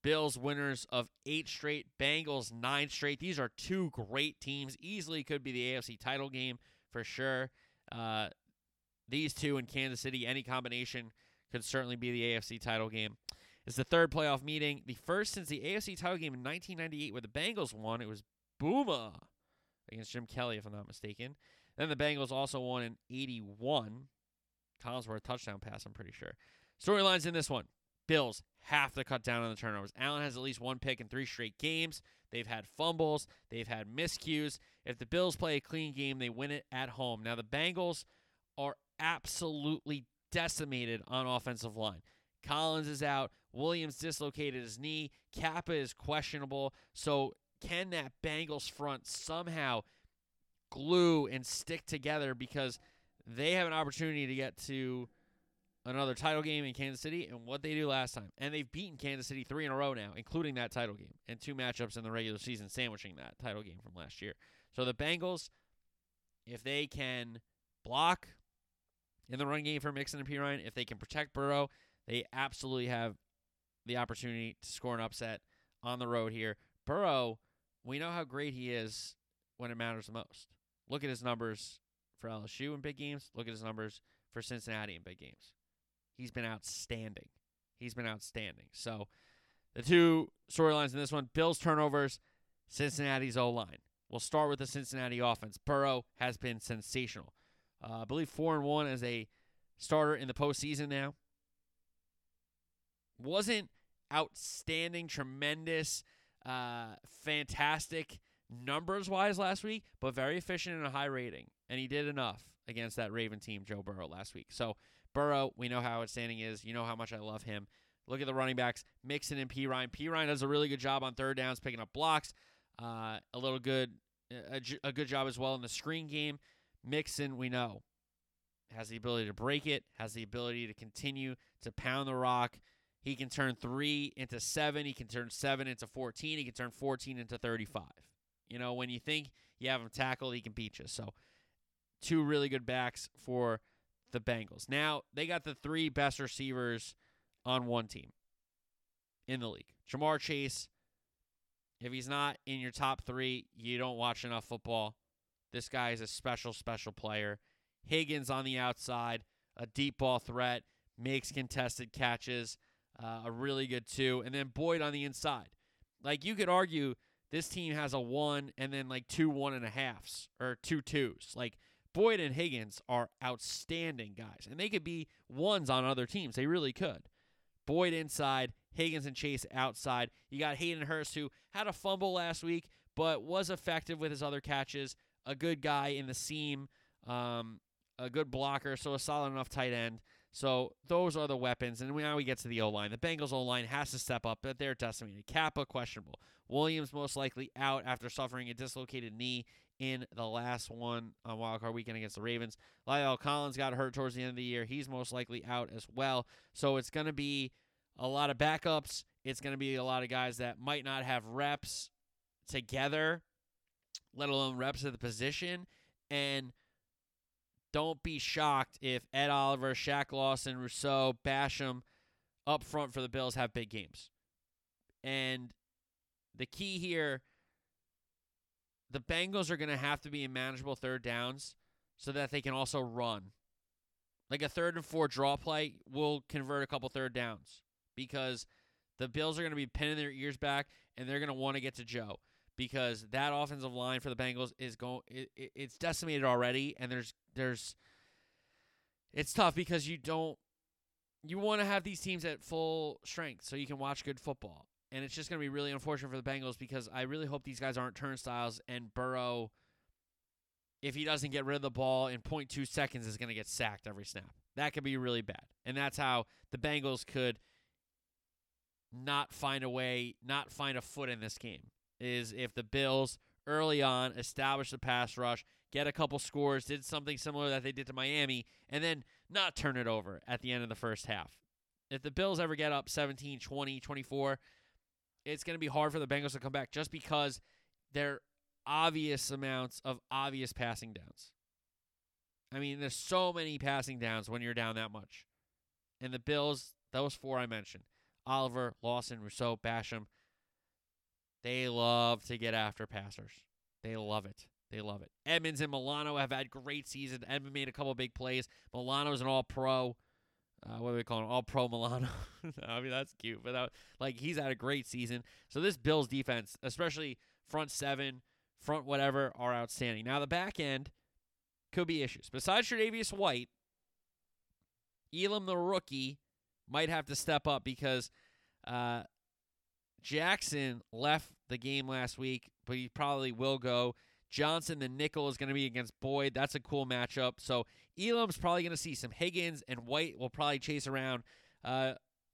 [SPEAKER 1] Bills winners of eight straight, Bengals nine straight. These are two great teams. Easily could be the AFC title game for sure. Uh, these two in Kansas City, any combination could certainly be the AFC title game. It's the third playoff meeting, the first since the AFC title game in 1998, where the Bengals won. It was Boomer against Jim Kelly, if I'm not mistaken. Then the Bengals also won in 81. Collinsworth touchdown pass, I'm pretty sure. Storylines in this one. Bills have to cut down on the turnovers. Allen has at least one pick in three straight games. They've had fumbles. They've had miscues. If the Bills play a clean game, they win it at home. Now, the Bengals are absolutely decimated on offensive line. Collins is out. Williams dislocated his knee. Cappa is questionable. So, can that Bengals front somehow glue and stick together because they have an opportunity to get to another title game in Kansas City and what they do last time. And they've beaten Kansas City three in a row now, including that title game and two matchups in the regular season, sandwiching that title game from last year. So the Bengals, if they can block in the run game for Mixon and Perine, if they can protect Burrow, they absolutely have the opportunity to score an upset on the road here. Burrow, we know how great he is when it matters the most. Look at his numbers for LSU in big games. Look at his numbers for Cincinnati in big games. He's been outstanding. He's been outstanding. So the two storylines in this one Bills turnovers, Cincinnati's O line. We'll start with the Cincinnati offense. Burrow has been sensational. Uh, I believe 4 and 1 as a starter in the postseason now. Wasn't outstanding, tremendous, uh, fantastic numbers wise last week, but very efficient and a high rating. And he did enough against that Raven team, Joe Burrow, last week. So Burrow, we know how outstanding is. You know how much I love him. Look at the running backs, Mixon and Perine. P. Ryan does a really good job on third downs, picking up blocks. Uh, a little good, a, a good job as well in the screen game. Mixon, we know, has the ability to break it, has the ability to continue to pound the rock. He can turn three into seven. He can turn seven into 14. He can turn 14 into 35. You know, when you think you have him tackled, he can beat you. So, two really good backs for the Bengals. Now, they got the three best receivers on one team in the league. Ja'Marr Chase, if he's not in your top three, you don't watch enough football. This guy is a special, special player. Higgins on the outside, a deep ball threat, makes contested catches, uh, a really good two. And then Boyd on the inside. Like, you could argue this team has a one and then like two one and a halves or two twos. Like, Boyd and Higgins are outstanding guys, and they could be ones on other teams. They really could. Boyd inside, Higgins and Chase outside. You got Hayden Hurst, who had a fumble last week, but was effective with his other catches. A good guy in the seam, um, a good blocker, so a solid enough tight end. So those are the weapons. And now we get to the O line. The Bengals O line has to step up, but they're decimated. Cappa questionable. Williams most likely out after suffering a dislocated knee in the last one on wildcard weekend against the Ravens. La'el Collins got hurt towards the end of the year. He's most likely out as well. So it's going to be a lot of backups. It's going to be a lot of guys that might not have reps together, let alone reps at the position. And don't be shocked if Ed Oliver, Shaq Lawson, Rousseau, Basham up front for the Bills have big games. And the key here the Bengals are going to have to be in manageable third downs so that they can also run. Like a third and four draw play will convert a couple third downs because the Bills are going to be pinning their ears back and they're going to want to get to Joe because that offensive line for the Bengals is going it, it, it's decimated already and there's there's it's tough because you don't you want to have these teams at full strength so you can watch good football and it's just going to be really unfortunate for the Bengals because I really hope these guys aren't turnstiles and Burrow, if he doesn't get rid of the ball in 0.2 seconds, is going to get sacked every snap. That could be really bad. And that's how the Bengals could not find a way, not find a foot in this game, is if the Bills early on establish the pass rush, get a couple scores, did something similar that they did to Miami, and then not turn it over at the end of the first half. If the Bills ever get up 17, 20, 24, it's going to be hard for the Bengals to come back just because there are obvious amounts of obvious passing downs. I mean, there's so many passing downs when you're down that much. And the Bills, those four I mentioned, Oliver, Lawson, Rousseau, Basham, they love to get after passers. They love it. They love it. Edmunds and Milano have had great seasons. Edmunds made a couple big plays. Milano's an all pro. Uh, what do we call him? All pro Milano. I mean, that's cute. But that, like, he's had a great season. So this Bills defense, especially front seven, front whatever, are outstanding. Now, the back end could be issues. Besides Tre'Davious White, Elam, the rookie, might have to step up because uh, Jackson left the game last week, but he probably will go. Johnson, the nickel, is going to be against Boyd. That's a cool matchup. So Elam's probably going to see some Higgins, and White will probably chase around uh,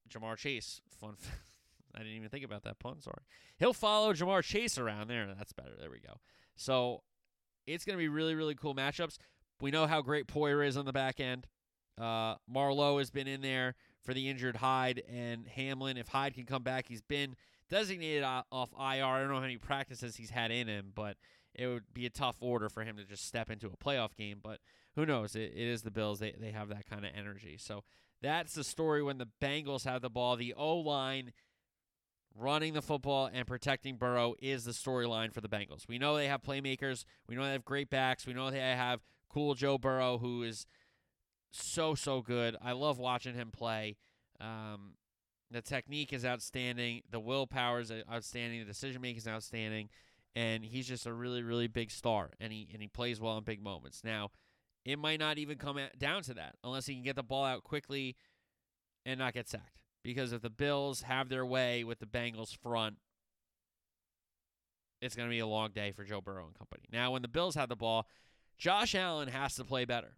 [SPEAKER 1] Ja'Marr Chase. Fun. I didn't even think about that pun. Sorry. He'll follow Ja'Marr Chase around there. That's better. There we go. So it's going to be really, really cool matchups. We know how great Poyer is on the back end. Uh, Marlowe has been in there for the injured Hyde and Hamlin. If Hyde can come back, he's been designated off IR. I don't know how many practices he's had in him, but it would be a tough order for him to just step into a playoff game. But who knows? It, it is the Bills. They, they have that kind of energy. So that's the story when the Bengals have the ball. The O line running the football and protecting Burrow is the storyline for the Bengals. We know they have playmakers. We know they have great backs. We know they have cool Joe Burrow, who is so, so good. I love watching him play. Um, the technique is outstanding. The willpower is outstanding. The decision making is outstanding and he's just a really really big star and he and he plays well in big moments. Now, it might not even come down to that unless he can get the ball out quickly and not get sacked. Because if the Bills have their way with the Bengals front, it's going to be a long day for Joe Burrow and company. Now, when the Bills have the ball, Josh Allen has to play better.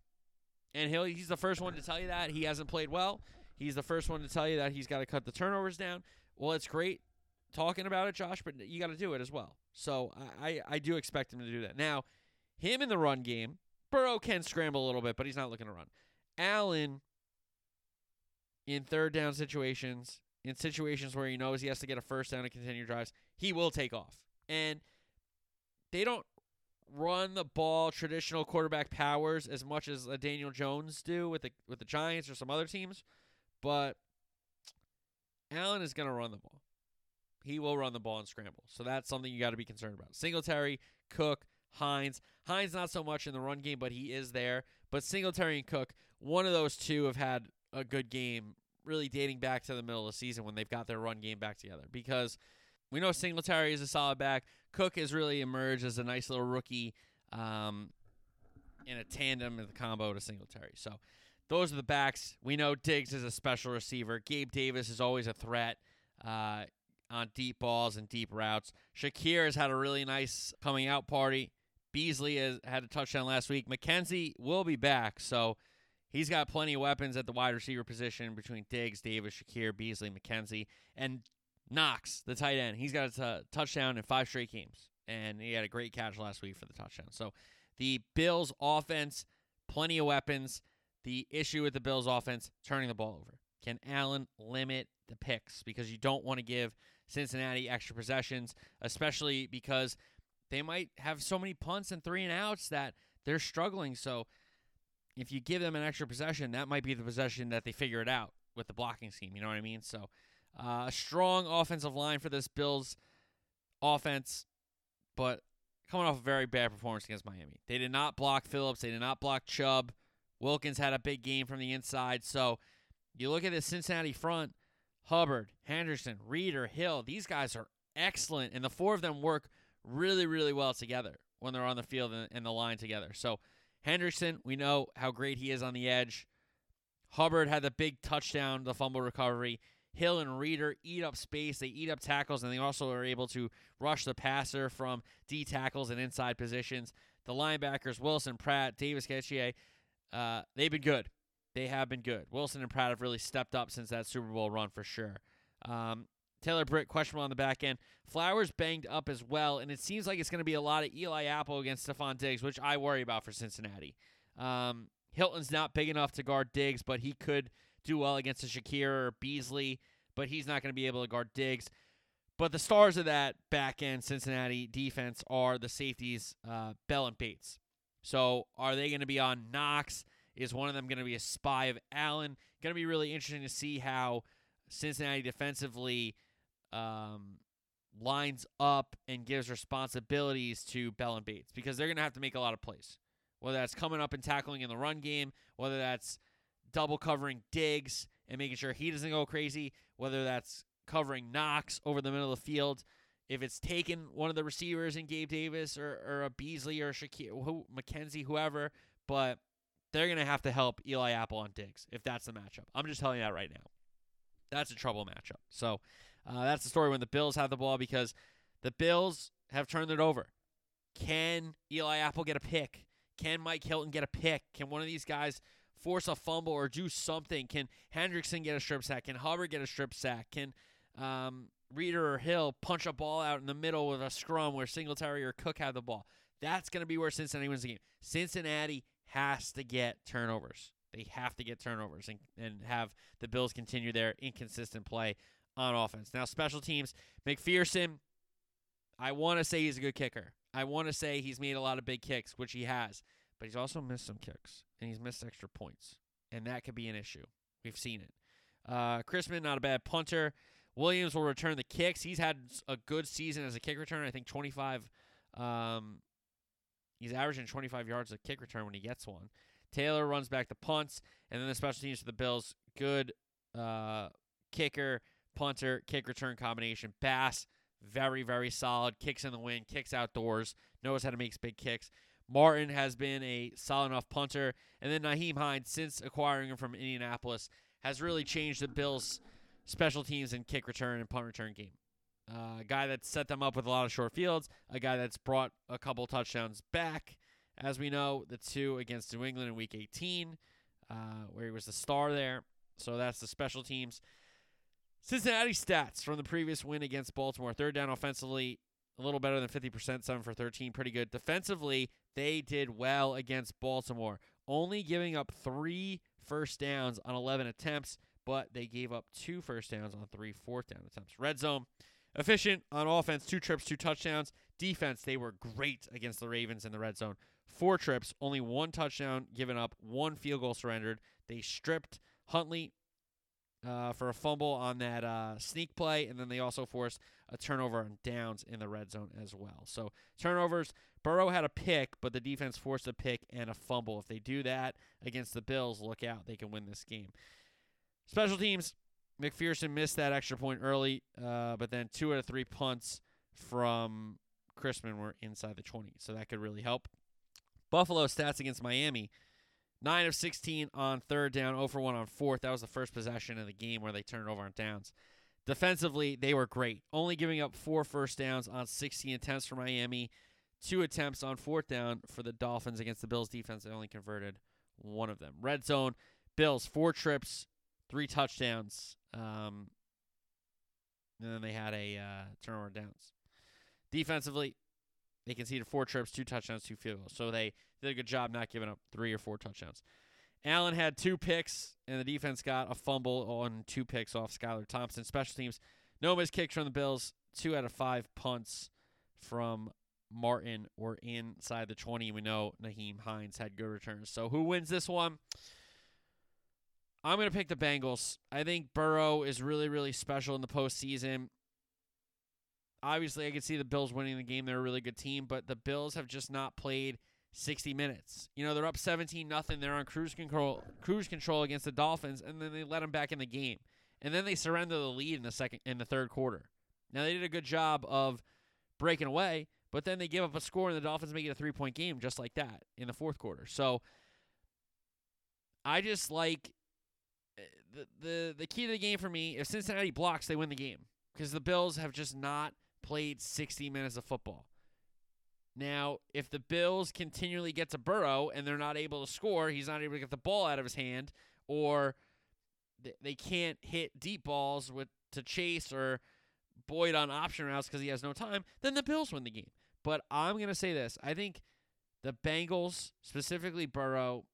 [SPEAKER 1] And he'll, he's the first one to tell you that. He hasn't played well. He's the first one to tell you that he's got to cut the turnovers down. Well, it's great talking about it, Josh, but you got to do it as well. So I, I do expect him to do that. Now, him in the run game, Burrow can scramble a little bit, but he's not looking to run. Allen, in third down situations, in situations where he knows he has to get a first down and continue drives, he will take off. And they don't run the ball traditional quarterback powers as much as a Daniel Jones do with the with the Giants or some other teams, but Allen is going to run the ball he will run the ball and scramble. So that's something you got to be concerned about. Singletary, Cook, Hines. Hines not so much in the run game, but he is there. But Singletary and Cook, one of those two have had a good game really dating back to the middle of the season when they've got their run game back together. Because we know Singletary is a solid back. Cook has really emerged as a nice little rookie um, in a tandem in the combo to Singletary. So those are the backs. We know Diggs is a special receiver. Gabe Davis is always a threat. Uh, on deep balls and deep routes. Shakir has had a really nice coming out party. Beasley has had a touchdown last week. McKenzie will be back, so he's got plenty of weapons at the wide receiver position between Diggs, Davis, Shakir, Beasley, McKenzie, and Knox, the tight end. He's got a touchdown in five straight games, and he had a great catch last week for the touchdown. So the Bills' offense, plenty of weapons. The issue with the Bills' offense, turning the ball over. Can Allen limit the picks? Because you don't want to give – Cincinnati extra possessions, especially because they might have so many punts and three and outs that they're struggling. So if you give them an extra possession, that might be the possession that they figure it out with the blocking scheme. You know what I mean? So uh, a strong offensive line for this Bills offense, but coming off a very bad performance against Miami. They did not block Phillips. They did not block Chubb. Wilkins had a big game from the inside. So you look at the Cincinnati front, Hubbard, Hendrickson, Reader, Hill. These guys are excellent, and the four of them work really, really well together when they're on the field and, the line together. So Hendrickson, we know how great he is on the edge. Hubbard had the big touchdown, the fumble recovery. Hill and Reader eat up space, they eat up tackles, and they also are able to rush the passer from D tackles and inside positions. The linebackers, Wilson, Pratt, Davis-Gaither, uh, they've been good they have been good. Wilson and Pratt have really stepped up since that Super Bowl run for sure. Um, Taylor Britt questionable on the back end. Flowers banged up as well, and it seems like it's going to be a lot of Eli Apple against Stefon Diggs, which I worry about for Cincinnati. Um, Hilton's not big enough to guard Diggs, but he could do well against a Shakir or Beasley, but he's not going to be able to guard Diggs. But the stars of that back end Cincinnati defense are the safeties, uh, Bell and Bates. So are they going to be on Knox? Is one of them going to be a spy of Allen? Going to be really interesting to see how Cincinnati defensively um, lines up and gives responsibilities to Bell and Bates because they're going to have to make a lot of plays. Whether that's coming up and tackling in the run game, whether that's double covering Diggs and making sure he doesn't go crazy, whether that's covering Knox over the middle of the field. If it's taken one of the receivers in Gabe Davis or, or a Beasley or Shakir, who, McKenzie, whoever, but they're going to have to help Eli Apple on Diggs if that's the matchup. I'm just telling you that right now. That's a trouble matchup. So uh, that's the story when the Bills have the ball because the Bills have turned it over. Can Eli Apple get a pick? Can Mike Hilton get a pick? Can one of these guys force a fumble or do something? Can Hendrickson get a strip sack? Can Hubbard get a strip sack? Can um, Reader or Hill punch a ball out in the middle with a scrum where Singletary or Cook have the ball? That's going to be where Cincinnati wins the game. Cincinnati has to get turnovers. They have to get turnovers and, and have the Bills continue their inconsistent play on offense. Now, special teams, McPherson, I want to say he's a good kicker. I want to say he's made a lot of big kicks, which he has, but he's also missed some kicks and he's missed extra points, and that could be an issue. We've seen it. Uh, Chrisman, not a bad punter. Williams will return the kicks. He's had a good season as a kick returner. I think 25. Um, he's averaging 25 yards a kick return when he gets one. Taylor runs back the punts, and then the special teams for the Bills. Good uh, kicker, punter, kick return combination. Bass, very, very solid. Kicks in the wind, kicks outdoors, knows how to make big kicks. Martin has been a solid enough punter. And then Nyheim Hines, since acquiring him from Indianapolis, has really changed the Bills' special teams and kick return and punt return game. Uh, a guy that set them up with a lot of short fields, a guy that's brought a couple touchdowns back. As we know, the two against New England in Week 18, uh, where he was the star there. So that's the special teams. Cincinnati stats from the previous win against Baltimore. Third down offensively, a little better than 50%, 7 for 13, pretty good. Defensively, they did well against Baltimore, only giving up three first downs on 11 attempts, but they gave up two first downs on three fourth down attempts. Red zone, efficient on offense, two trips, two touchdowns. Defense, they were great against the Ravens in the red zone. Four trips, only one touchdown given up, one field goal surrendered. They stripped Huntley uh, for a fumble on that uh, sneak play, and then they also forced a turnover on downs in the red zone as well. So turnovers. Burrow had a pick, but the defense forced a pick and a fumble. If they do that against the Bills, look out. They can win this game. Special teams. McPherson missed that extra point early, uh, but then two out of three punts from Chrisman were inside the 20, so that could really help. Buffalo stats against Miami. 9 of 16 on third down, 0 for 1 on fourth. That was the first possession of the game where they turned over on downs. Defensively, they were great, only giving up four first downs on 16 attempts for Miami, two attempts on fourth down for the Dolphins against the Bills defense. They only converted one of them. Red zone, Bills, four trips, three touchdowns, um, and then they had a uh, turnover downs. Defensively, they conceded four trips, two touchdowns, two field goals. So they did a good job not giving up three or four touchdowns. Allen had two picks, and the defense got a fumble on two picks off Skylar Thompson. Special teams, no missed kicks from the Bills. Two out of five punts from Martin were inside the 20. We know Nyheim Hines had good returns. So who wins this one? I'm going to pick the Bengals. I think Burrow is really, really special in the postseason. Obviously, I could see the Bills winning the game. They're a really good team, but the Bills have just not played – 60 minutes. You know, they're up 17 nothing. They're on cruise control cruise control against the Dolphins and then they let them back in the game. And then they surrender the lead in the second in the third quarter. Now they did a good job of breaking away, but then they give up a score and the Dolphins make it a three-point game just like that in the fourth quarter. So I just like eh, the the the key to the game for me, if Cincinnati blocks, they win the game because the Bills have just not played 60 minutes of football. Now, if the Bills continually get to Burrow and they're not able to score, he's not able to get the ball out of his hand, or they can't hit deep balls with to Chase or Boyd on option routes because he has no time, then the Bills win the game. But I'm gonna say this: I think the Bengals, specifically Burrow,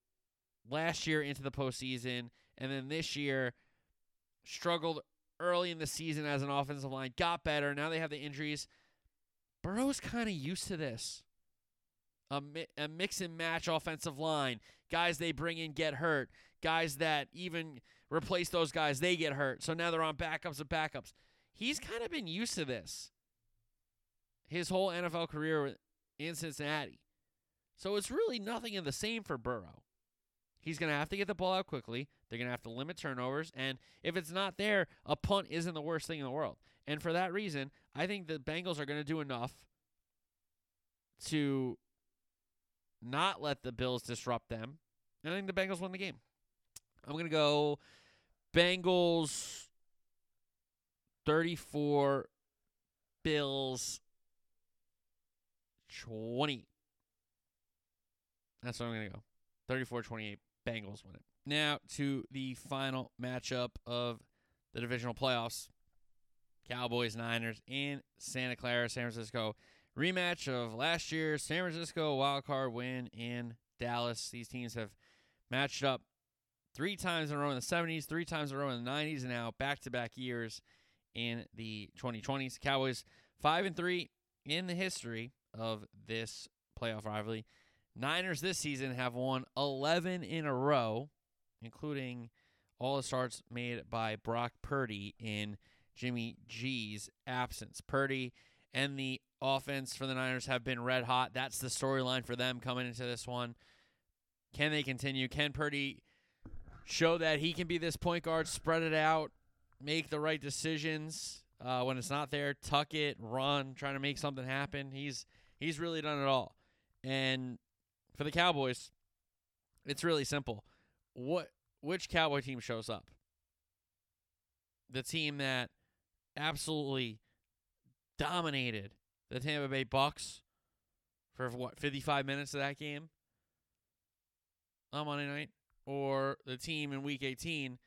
[SPEAKER 1] last year into the postseason, and then this year struggled early in the season as an offensive line, got better. Now they have the injuries. Burrow's kind of used to this. A, mi- a mix and match offensive line. Guys they bring in get hurt. guys that even replace those guys, they get hurt. So now they're on backups of backups. He's kind of been used to this his whole NFL career in Cincinnati. So it's really nothing of the same for Burrow. He's going to have to get the ball out quickly. They're going to have to limit turnovers. And if it's not there, a punt isn't the worst thing in the world. And for that reason, I think the Bengals are going to do enough to not let the Bills disrupt them. And I think the Bengals win the game. I'm going to go Bengals 34, Bills 20. That's what I'm going to go. 34 28. Bengals win it. Now to the final matchup of the divisional playoffs Cowboys Niners in Santa Clara, San Francisco. Rematch of last year's San Francisco wild card win in Dallas. These teams have matched up three times in a row in the 70s, three times in a row in the 90s, and now back to back years in the 2020s. Cowboys 5 and 3 in the history of this playoff rivalry. Niners this season have won 11 in a row, including all the starts made by Brock Purdy in Jimmy G's absence. Purdy and the offense for the Niners have been red hot. That's the storyline for them coming into this one. Can they continue? Can Purdy show that he can be this point guard, spread it out, make the right decisions uh, when it's not there, tuck it, run, trying to make something happen? He's he's really done it all. And for the Cowboys, it's really simple. What which Cowboy team shows up? The team that absolutely dominated the Tampa Bay Bucks for what 55 minutes of that game on Monday night, or the team in Week 18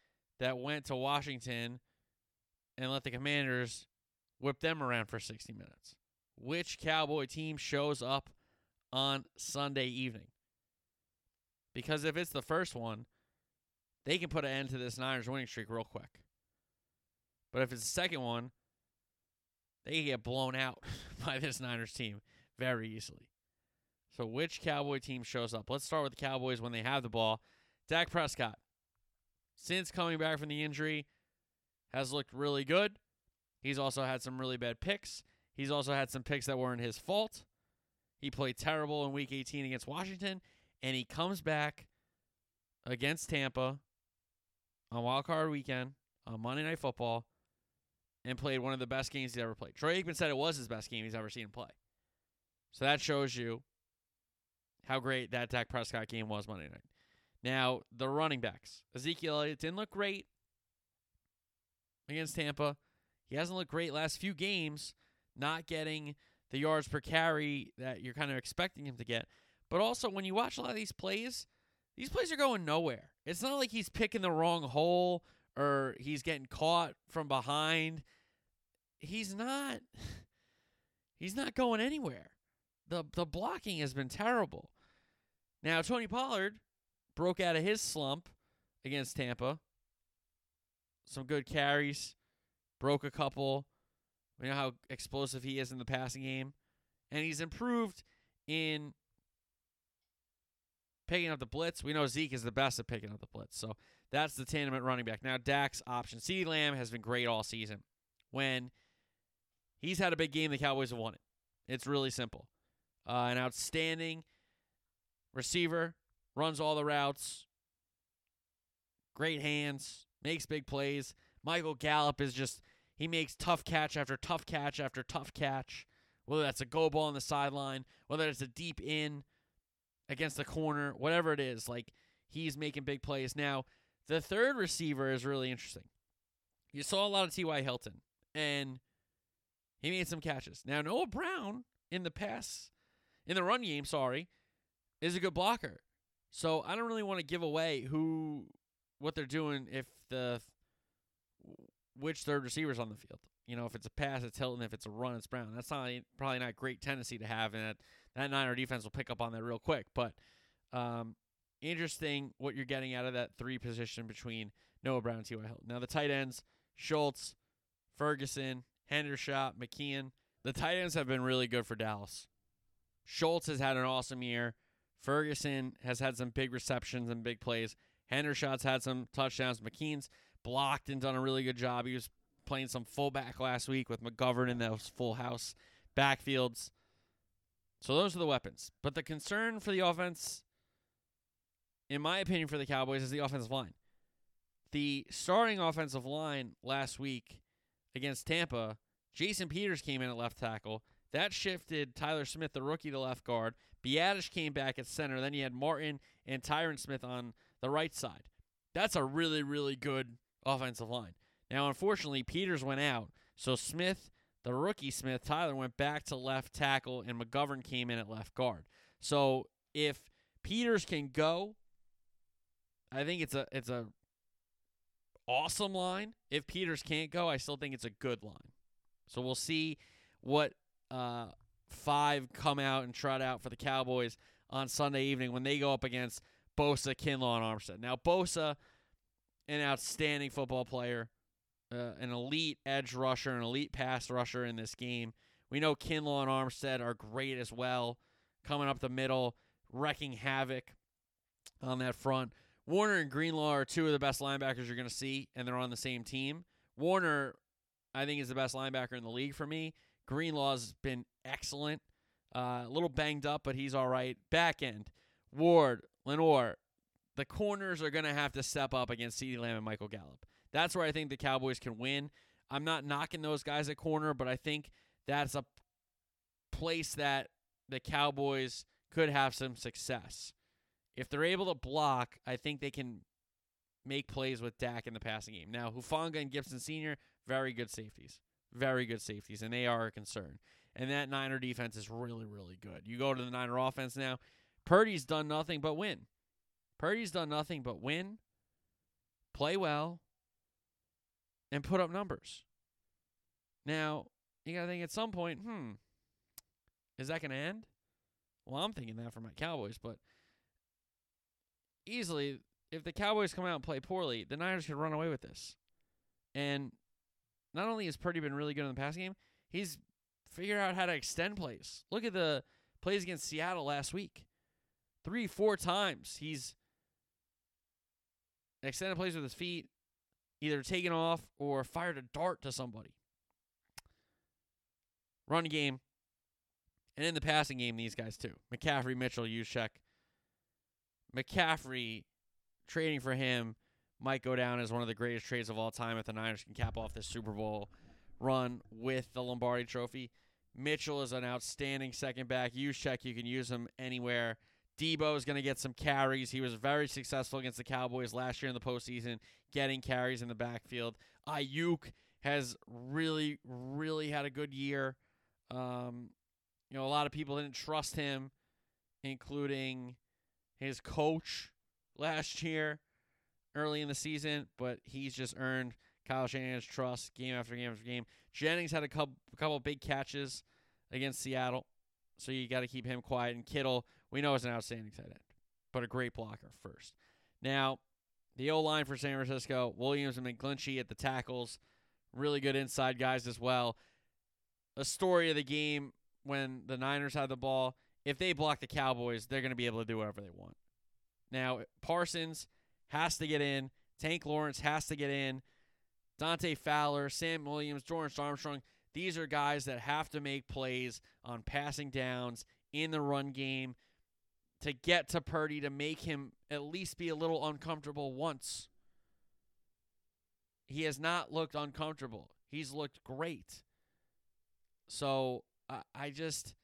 [SPEAKER 1] that went to Washington and let the Commanders whip them around for 60 minutes. Which Cowboy team shows up on Sunday evening. Because if it's the first one, they can put an end to this Niners winning streak real quick. But if it's the second one, they get blown out by this Niners team very easily. So, which Cowboy team shows up? Let's start with the Cowboys when they have the ball. Dak Prescott, since coming back from the injury, has looked really good. He's also had some really bad picks. He's also had some picks that weren't his fault. He played terrible in week 18 against Washington, and he comes back against Tampa on Wild Card Weekend on Monday Night Football and played one of the best games he's ever played. Troy Aikman said it was his best game he's ever seen him play. So that shows you how great that Dak Prescott game was Monday night. Now, the running backs. Ezekiel Elliott didn't look great against Tampa. He hasn't looked great last few games, not getting the yards per carry that you're kind of expecting him to get. But also, when you watch a lot of these plays, these plays are going nowhere. It's not like he's picking the wrong hole or he's getting caught from behind. He's not he's not going anywhere. The the blocking has been terrible. Now Tony Pollard broke out of his slump against Tampa. Some good carries, broke a couple, we know how explosive he is in the passing game. And he's improved in picking up the blitz. We know Zeke is the best at picking up the blitz. So that's the tandem at running back. Now, Dak's option. CeeDee Lamb has been great all season. When he's had a big game, the Cowboys have won it. It's really simple. Uh, an outstanding receiver, runs all the routes, great hands, makes big plays. Michael Gallup is just he makes tough catch after tough catch after tough catch, whether that's a go ball on the sideline, whether it's a deep in against the corner, whatever it is. Like he's making big plays. Now, the third receiver is really interesting. You saw a lot of T.Y. Hilton, and he made some catches. Now, Noah Brown in the pass, in the run game, sorry, is a good blocker. So I don't really want to give away who, what they're doing if the which third receiver's on the field. You know, if it's a pass, it's Hilton. If it's a run, it's Brown. That's not probably not great tendency to have, and that that Niner defense will pick up on that real quick. But um, interesting what you're getting out of that three position between Noah Brown and T.Y. Hilton. Now the tight ends: Schultz, Ferguson, Hendershot, McKeon. The tight ends have been really good for Dallas. Schultz has had an awesome year. Ferguson has had some big receptions and big plays. Hendershot's had some touchdowns. McKeon's blocked and done a really good job. He was playing some fullback last week with McGovern in those full house backfields. So those are the weapons. But the concern for the offense, in my opinion, for the Cowboys is the offensive line. The starting offensive line last week against Tampa, Jason Peters came in at left tackle. That shifted Tyler Smith, the rookie, to left guard. Biadasz came back at center. Then you had Martin and Tyron Smith on the right side. That's a really, really good offensive line. Now, unfortunately, Peters went out. So Smith, the rookie Smith, Tyler, went back to left tackle, and McGovern came in at left guard. So if Peters can go, I think it's a it's a awesome line. If Peters can't go, I still think it's a good line. So we'll see what uh, five come out and trot out for the Cowboys on Sunday evening when they go up against Bosa, Kinlaw, and Armstead. Now, Bosa, an outstanding football player, uh, an elite edge rusher, an elite pass rusher in this game. We know Kinlaw and Armstead are great as well, coming up the middle, wrecking havoc on that front. Warner and Greenlaw are two of the best linebackers you're going to see, and they're on the same team. Warner, I think, is the best linebacker in the league for me. Greenlaw's been excellent. Uh, a little banged up, but he's all right. Back end, Ward, Lenoir, the corners are going to have to step up against CeeDee Lamb and Michael Gallup. That's where I think the Cowboys can win. I'm not knocking those guys at corner, but I think that's a place that the Cowboys could have some success. If they're able to block, I think they can make plays with Dak in the passing game. Now, Hufanga and Gipson Sr., very good safeties. Very good safeties, and they are a concern. And that Niner defense is really, really good. You go to the Niner offense now, Purdy's done nothing but win. Purdy's done nothing but win, play well, and put up numbers. Now, you got to think at some point, hmm, is that going to end? Well, I'm thinking that for my Cowboys, but easily, if the Cowboys come out and play poorly, the Niners could run away with this. And not only has Purdy been really good in the passing game, he's figured out how to extend plays. Look at the plays against Seattle last week. Three, four times he's extended plays with his feet, either taken off or fired a dart to somebody. Run game. And in the passing game, these guys too. McCaffrey, Mitchell, Juszczyk. McCaffrey, trading for him might go down as one of the greatest trades of all time if the Niners can cap off this Super Bowl run with the Lombardi Trophy. Mitchell is an outstanding second back. Juszczyk, you can use him anywhere. Deebo is going to get some carries. He was very successful against the Cowboys last year in the postseason, getting carries in the backfield. Aiyuk has really, really had a good year. Um, you know, a lot of people didn't trust him, including his coach last year, early in the season, but he's just earned Kyle Shanahan's trust game after game after game. Jennings had a couple, a couple big catches against Seattle, so you got to keep him quiet. And Kittle, we know is an outstanding tight end, but a great blocker first. Now, the O line for San Francisco, Williams and McGlinchey at the tackles, really good inside guys as well. A story of the game when the Niners had the ball. If they block the Cowboys, they're going to be able to do whatever they want. Now, Parsons has to get in. Tank Lawrence has to get in. Dante Fowler, Sam Williams, Dorance Armstrong. These are guys that have to make plays on passing downs in the run game to get to Purdy to make him at least be a little uncomfortable once. He has not looked uncomfortable. He's looked great. So I, I just,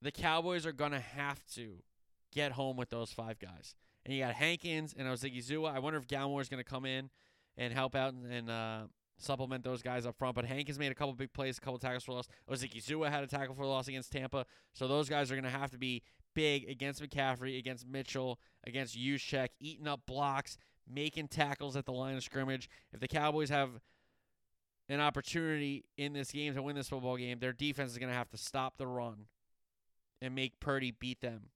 [SPEAKER 1] the Cowboys are going to have to get home with those five guys. And you got Hankins and Odighizuwa. I wonder if Gallimore is going to come in and help out and, and uh, supplement those guys up front. But Hankins made a couple big plays, a couple tackles for loss. Odighizuwa had a tackle for loss against Tampa. So those guys are going to have to be big against McCaffrey, against Mitchell, against Juszczyk, eating up blocks, making tackles at the line of scrimmage. If the Cowboys have an opportunity in this game to win this football game, their defense is going to have to stop the run and make Purdy beat them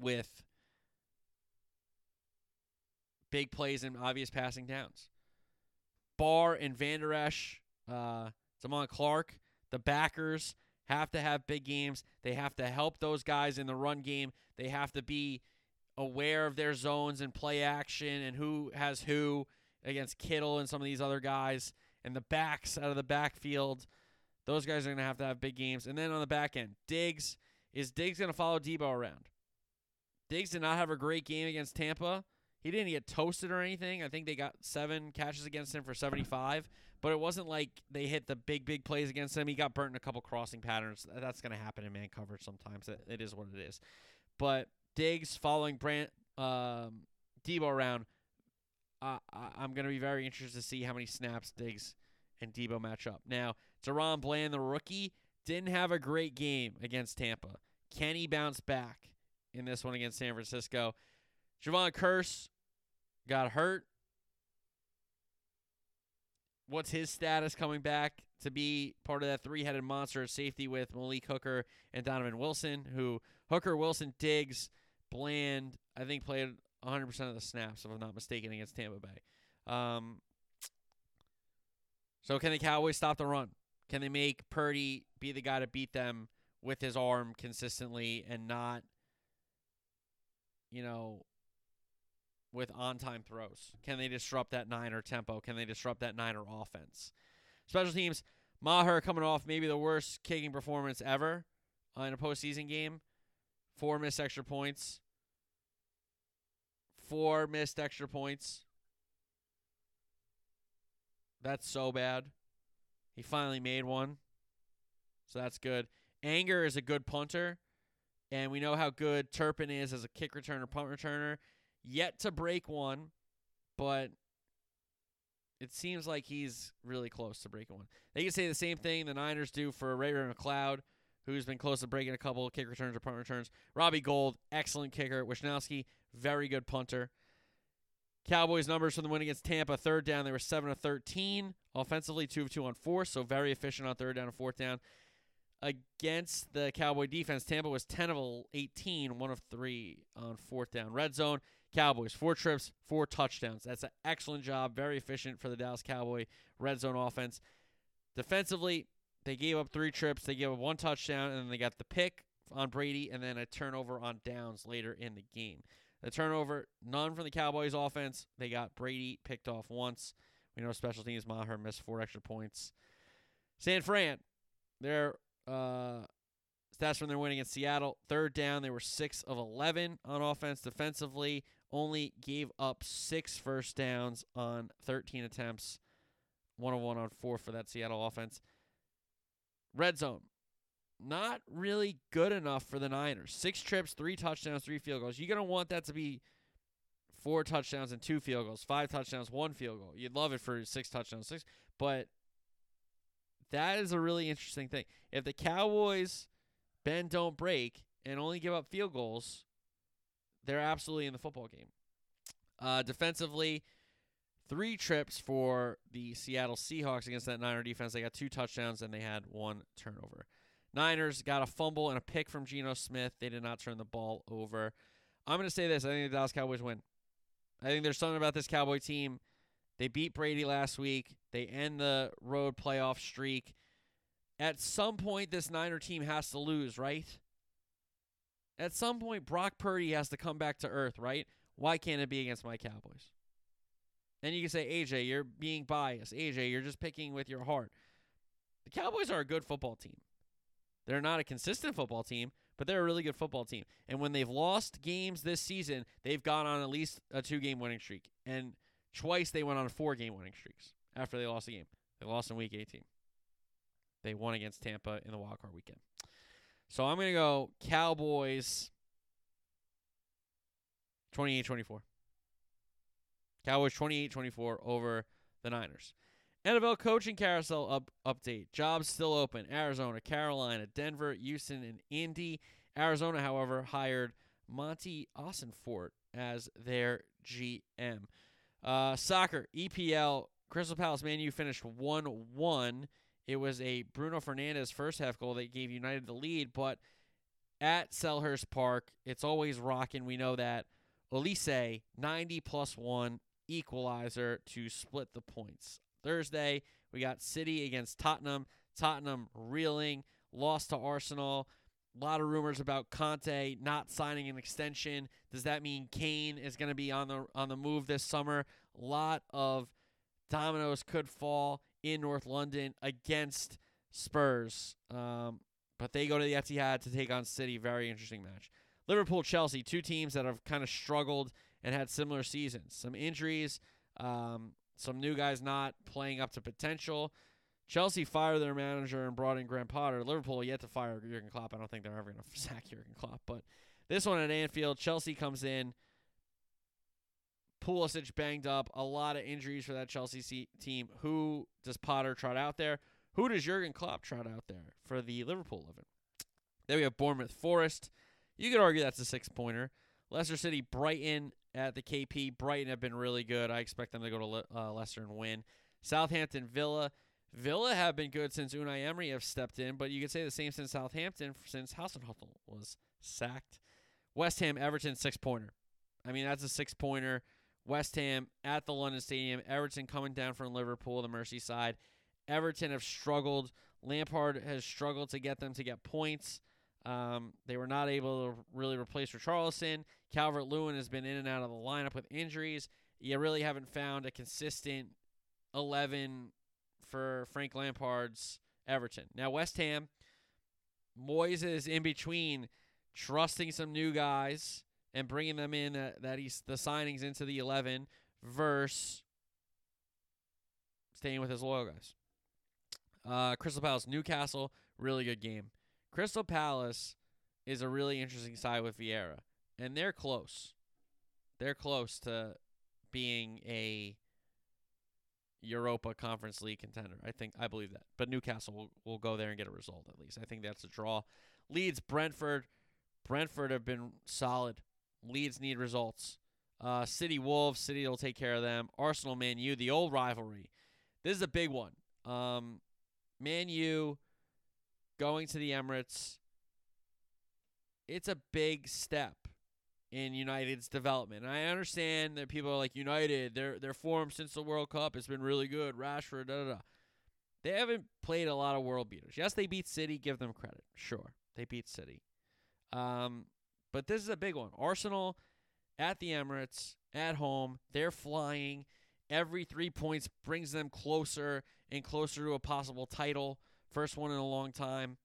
[SPEAKER 1] with big plays and obvious passing downs. Barr and Vander Esch, uh, Damone Clark, the backers have to have big games. They have to help those guys in the run game. They have to be aware of their zones and play action and who has who against Kittle and some of these other guys and the backs out of the backfield. Those guys are going to have to have big games. And then on the back end, Diggs is Diggs going to follow Deebo around? Diggs did not have a great game against Tampa. He didn't get toasted or anything. I think they got seven catches against him for 75, but it wasn't like they hit the big, big plays against him. He got burnt in a couple crossing patterns. That's going to happen in man coverage sometimes. It, it is what it is. But Diggs following Brant um, Deebo around, uh, I'm going to be very interested to see how many snaps Diggs and Deebo match up. Now, DaRon Bland, the rookie, didn't have a great game against Tampa. Can he bounce back in this one against San Francisco? Jayron Kearse got hurt. What's his status coming back to be part of that three headed monster of safety with Malik Hooker and Donovan Wilson, who Hooker, Wilson, Diggs, Bland, I think played 100% of the snaps, if I'm not mistaken, against Tampa Bay. Um, so can the Cowboys stop the run? Can they make Purdy be the guy to beat them with his arm consistently and not, you know, with on time throws? Can they disrupt that Niner tempo? Can they disrupt that Niner offense? Special teams, Maher coming off maybe the worst kicking performance ever in a postseason game. Four missed extra points. Four missed extra points. That's so bad. He finally made one. So that's good. Anger is a good punter. And we know how good Turpin is as a kick returner, punt returner. Yet to break one, but it seems like he's really close to breaking one. They can say the same thing the Niners do for Ray Ray McCloud, who's been close to breaking a couple kick returns or punt returns. Robbie Gould, excellent kicker. Wishnowsky, very good punter. Cowboys numbers from the win against Tampa. Third down, they were 7 of 13. Offensively, 2 of 2 on fourth, so very efficient on third down and fourth down. Against the Cowboy defense, Tampa was 10 of 18, 1 of 3 on fourth down. Red zone, Cowboys, four trips, four touchdowns. That's an excellent job. Very efficient for the Dallas Cowboy red zone offense. Defensively, they gave up three trips. They gave up one touchdown, and then they got the pick on Brady, and then a turnover on downs later in the game. The turnover, none from the Cowboys offense. They got Brady picked off once. We know special teams Maher missed four extra points. San Fran, their uh, stats from their win against Seattle. Third down, they were six of eleven on offense. Defensively, only gave up six first downs on thirteen attempts. One of one on four for that Seattle offense. Red zone not really good enough for the Niners. Six trips, three touchdowns, three field goals. You're going to want that to be four touchdowns and two field goals, five touchdowns, one field goal. You'd love it for six touchdowns, six. But that is a really interesting thing. If the Cowboys bend, don't break, and only give up field goals, they're absolutely in the football game. Uh, defensively, three trips for the Seattle Seahawks against that Niner defense. They got two touchdowns and they had one turnover. Niners got a fumble and a pick from Geno Smith. They did not turn the ball over. I'm going to say this. I think the Dallas Cowboys win. I think there's something about this Cowboy team. They beat Brady last week. They end the road playoff streak. At some point, this Niner team has to lose, right? At some point, Brock Purdy has to come back to earth, right? Why can't it be against my Cowboys? And you can say, AJ, you're being biased. AJ, you're just picking with your heart. The Cowboys are a good football team. They're not a consistent football team, but they're a really good football team. And when they've lost games this season, they've gone on at least a two game winning streak. And twice they went on four game winning streaks after they lost a game. They lost in week 18. They won against Tampa in the wild card weekend. So I'm going to go Cowboys 28 24. Cowboys 28 24 over the Niners. NFL coaching carousel up, update. Jobs still open. Arizona, Carolina, Denver, Houston, and Indy. Arizona, however, hired Monty Ossenfort as their GM. Uh, soccer, EPL, Crystal Palace Man U finished 1 1. It was a Bruno Fernandes first half goal that gave United the lead, but at Selhurst Park, it's always rocking. We know that. Olise, 90 plus 1 equalizer to split the points. Thursday, we got City against Tottenham. Tottenham reeling, lost to Arsenal. A lot of rumors about Conte not signing an extension. Does that mean Kane is going to be on the on the move this summer? A lot of dominoes could fall in North London against Spurs. Um, but they go to the Etihad to take on City. Very interesting match. Liverpool, Chelsea, two teams that have kind of struggled and had similar seasons. Some injuries, um, some new guys not playing up to potential. Chelsea fired their manager and brought in Graham Potter. Liverpool yet to fire Jurgen Klopp. I don't think they're ever going to sack Jurgen Klopp. But this one at Anfield, Chelsea comes in. Pulisic banged up. A lot of injuries for that Chelsea team. Who does Potter trot out there? Who does Jurgen Klopp trot out there for the Liverpool 11? Then we have Bournemouth Forest. You could argue that's a six pointer. Leicester City, Brighton at the KP. Brighton have been really good. I expect them to go to Le- uh, Leicester and win. Southampton, Villa. Villa have been good since Unai Emery have stepped in, but you could say the same since Southampton since Hasenhüttl was sacked. West Ham, Everton, six pointer. I mean, that's a six pointer. West Ham at the London Stadium. Everton coming down from Liverpool, the Merseyside. Everton have struggled. Lampard has struggled to get them to get points. Um, they were not able to really replace Richarlison. Calvert Lewin has been in and out of the lineup with injuries. You really haven't found a consistent 11 for Frank Lampard's Everton. Now, West Ham, Moyes is in between trusting some new guys and bringing them in uh, that he's the signings into the 11 versus staying with his loyal guys. Uh, Crystal Palace, Newcastle, really good game. Crystal Palace is a really interesting side with Vieira, and they're close. They're close to being a Europa Conference League contender. I think I believe that. But Newcastle will, will go there and get a result at least. I think that's a draw. Leeds, Brentford. Brentford have been solid. Leeds need results. Uh, City Wolves, City will take care of them. Arsenal, Man U, the old rivalry. This is a big one. Um, Man U going to the Emirates. It's a big step in United's development. And I understand that people are like United, their their form since the World Cup has been really good. Rashford, da da da. They haven't played a lot of world beaters. Yes, they beat City. Give them credit. Sure, they beat City. Um, but this is a big one. Arsenal at the Emirates at home. They're flying. Every three points brings them closer and closer to a possible title. First one in a long time.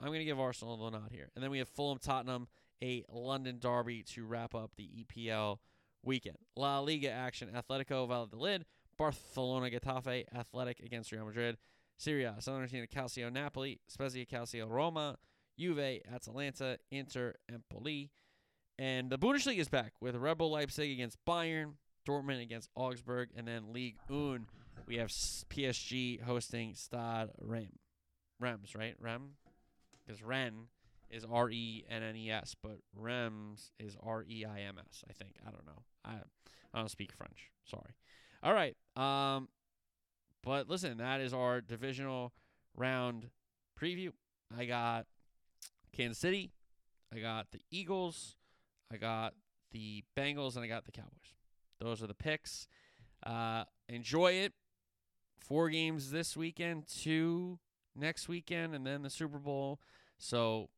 [SPEAKER 1] I'm going to give Arsenal the nod here. And then we have Fulham Tottenham, a London derby to wrap up the EPL weekend. La Liga action Atletico Valladolid, Barcelona Getafe, Athletic against Real Madrid, Serie A, Salernitana Calcio Napoli, Spezia Calcio Roma, Juve Atalanta, Inter Empoli. And the Bundesliga is back with Red Bull Leipzig against Bayern, Dortmund against Augsburg, and then League Un. We have PSG hosting Stade Rem. Rems, right? Rem? Because Ren is R E N N E S, but Rems is R E I M S, I think. I don't know. I I don't speak French. Sorry. All right. Um but listen, that is our divisional round preview. I got Kansas City, I got the Eagles, I got the Bengals, and I got the Cowboys. Those are the picks. Uh, enjoy it. Four games this weekend, two next weekend, and then the Super Bowl. So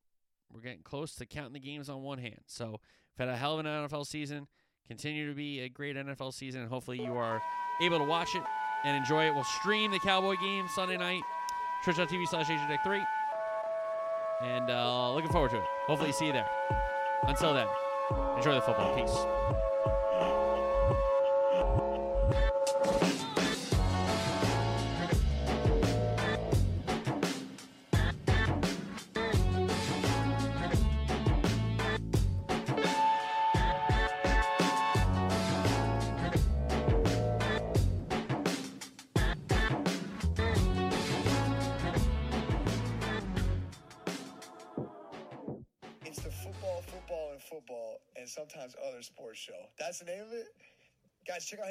[SPEAKER 1] we're getting close to counting the games on one hand. So we've had a hell of an NFL season. Continue to be a great NFL season, and hopefully you are able to watch it and enjoy it. We'll stream the Cowboy game Sunday night, twitch.tv slash AsianDeck3. And uh, looking forward to it. Hopefully see you there. Until then, enjoy the football. Peace.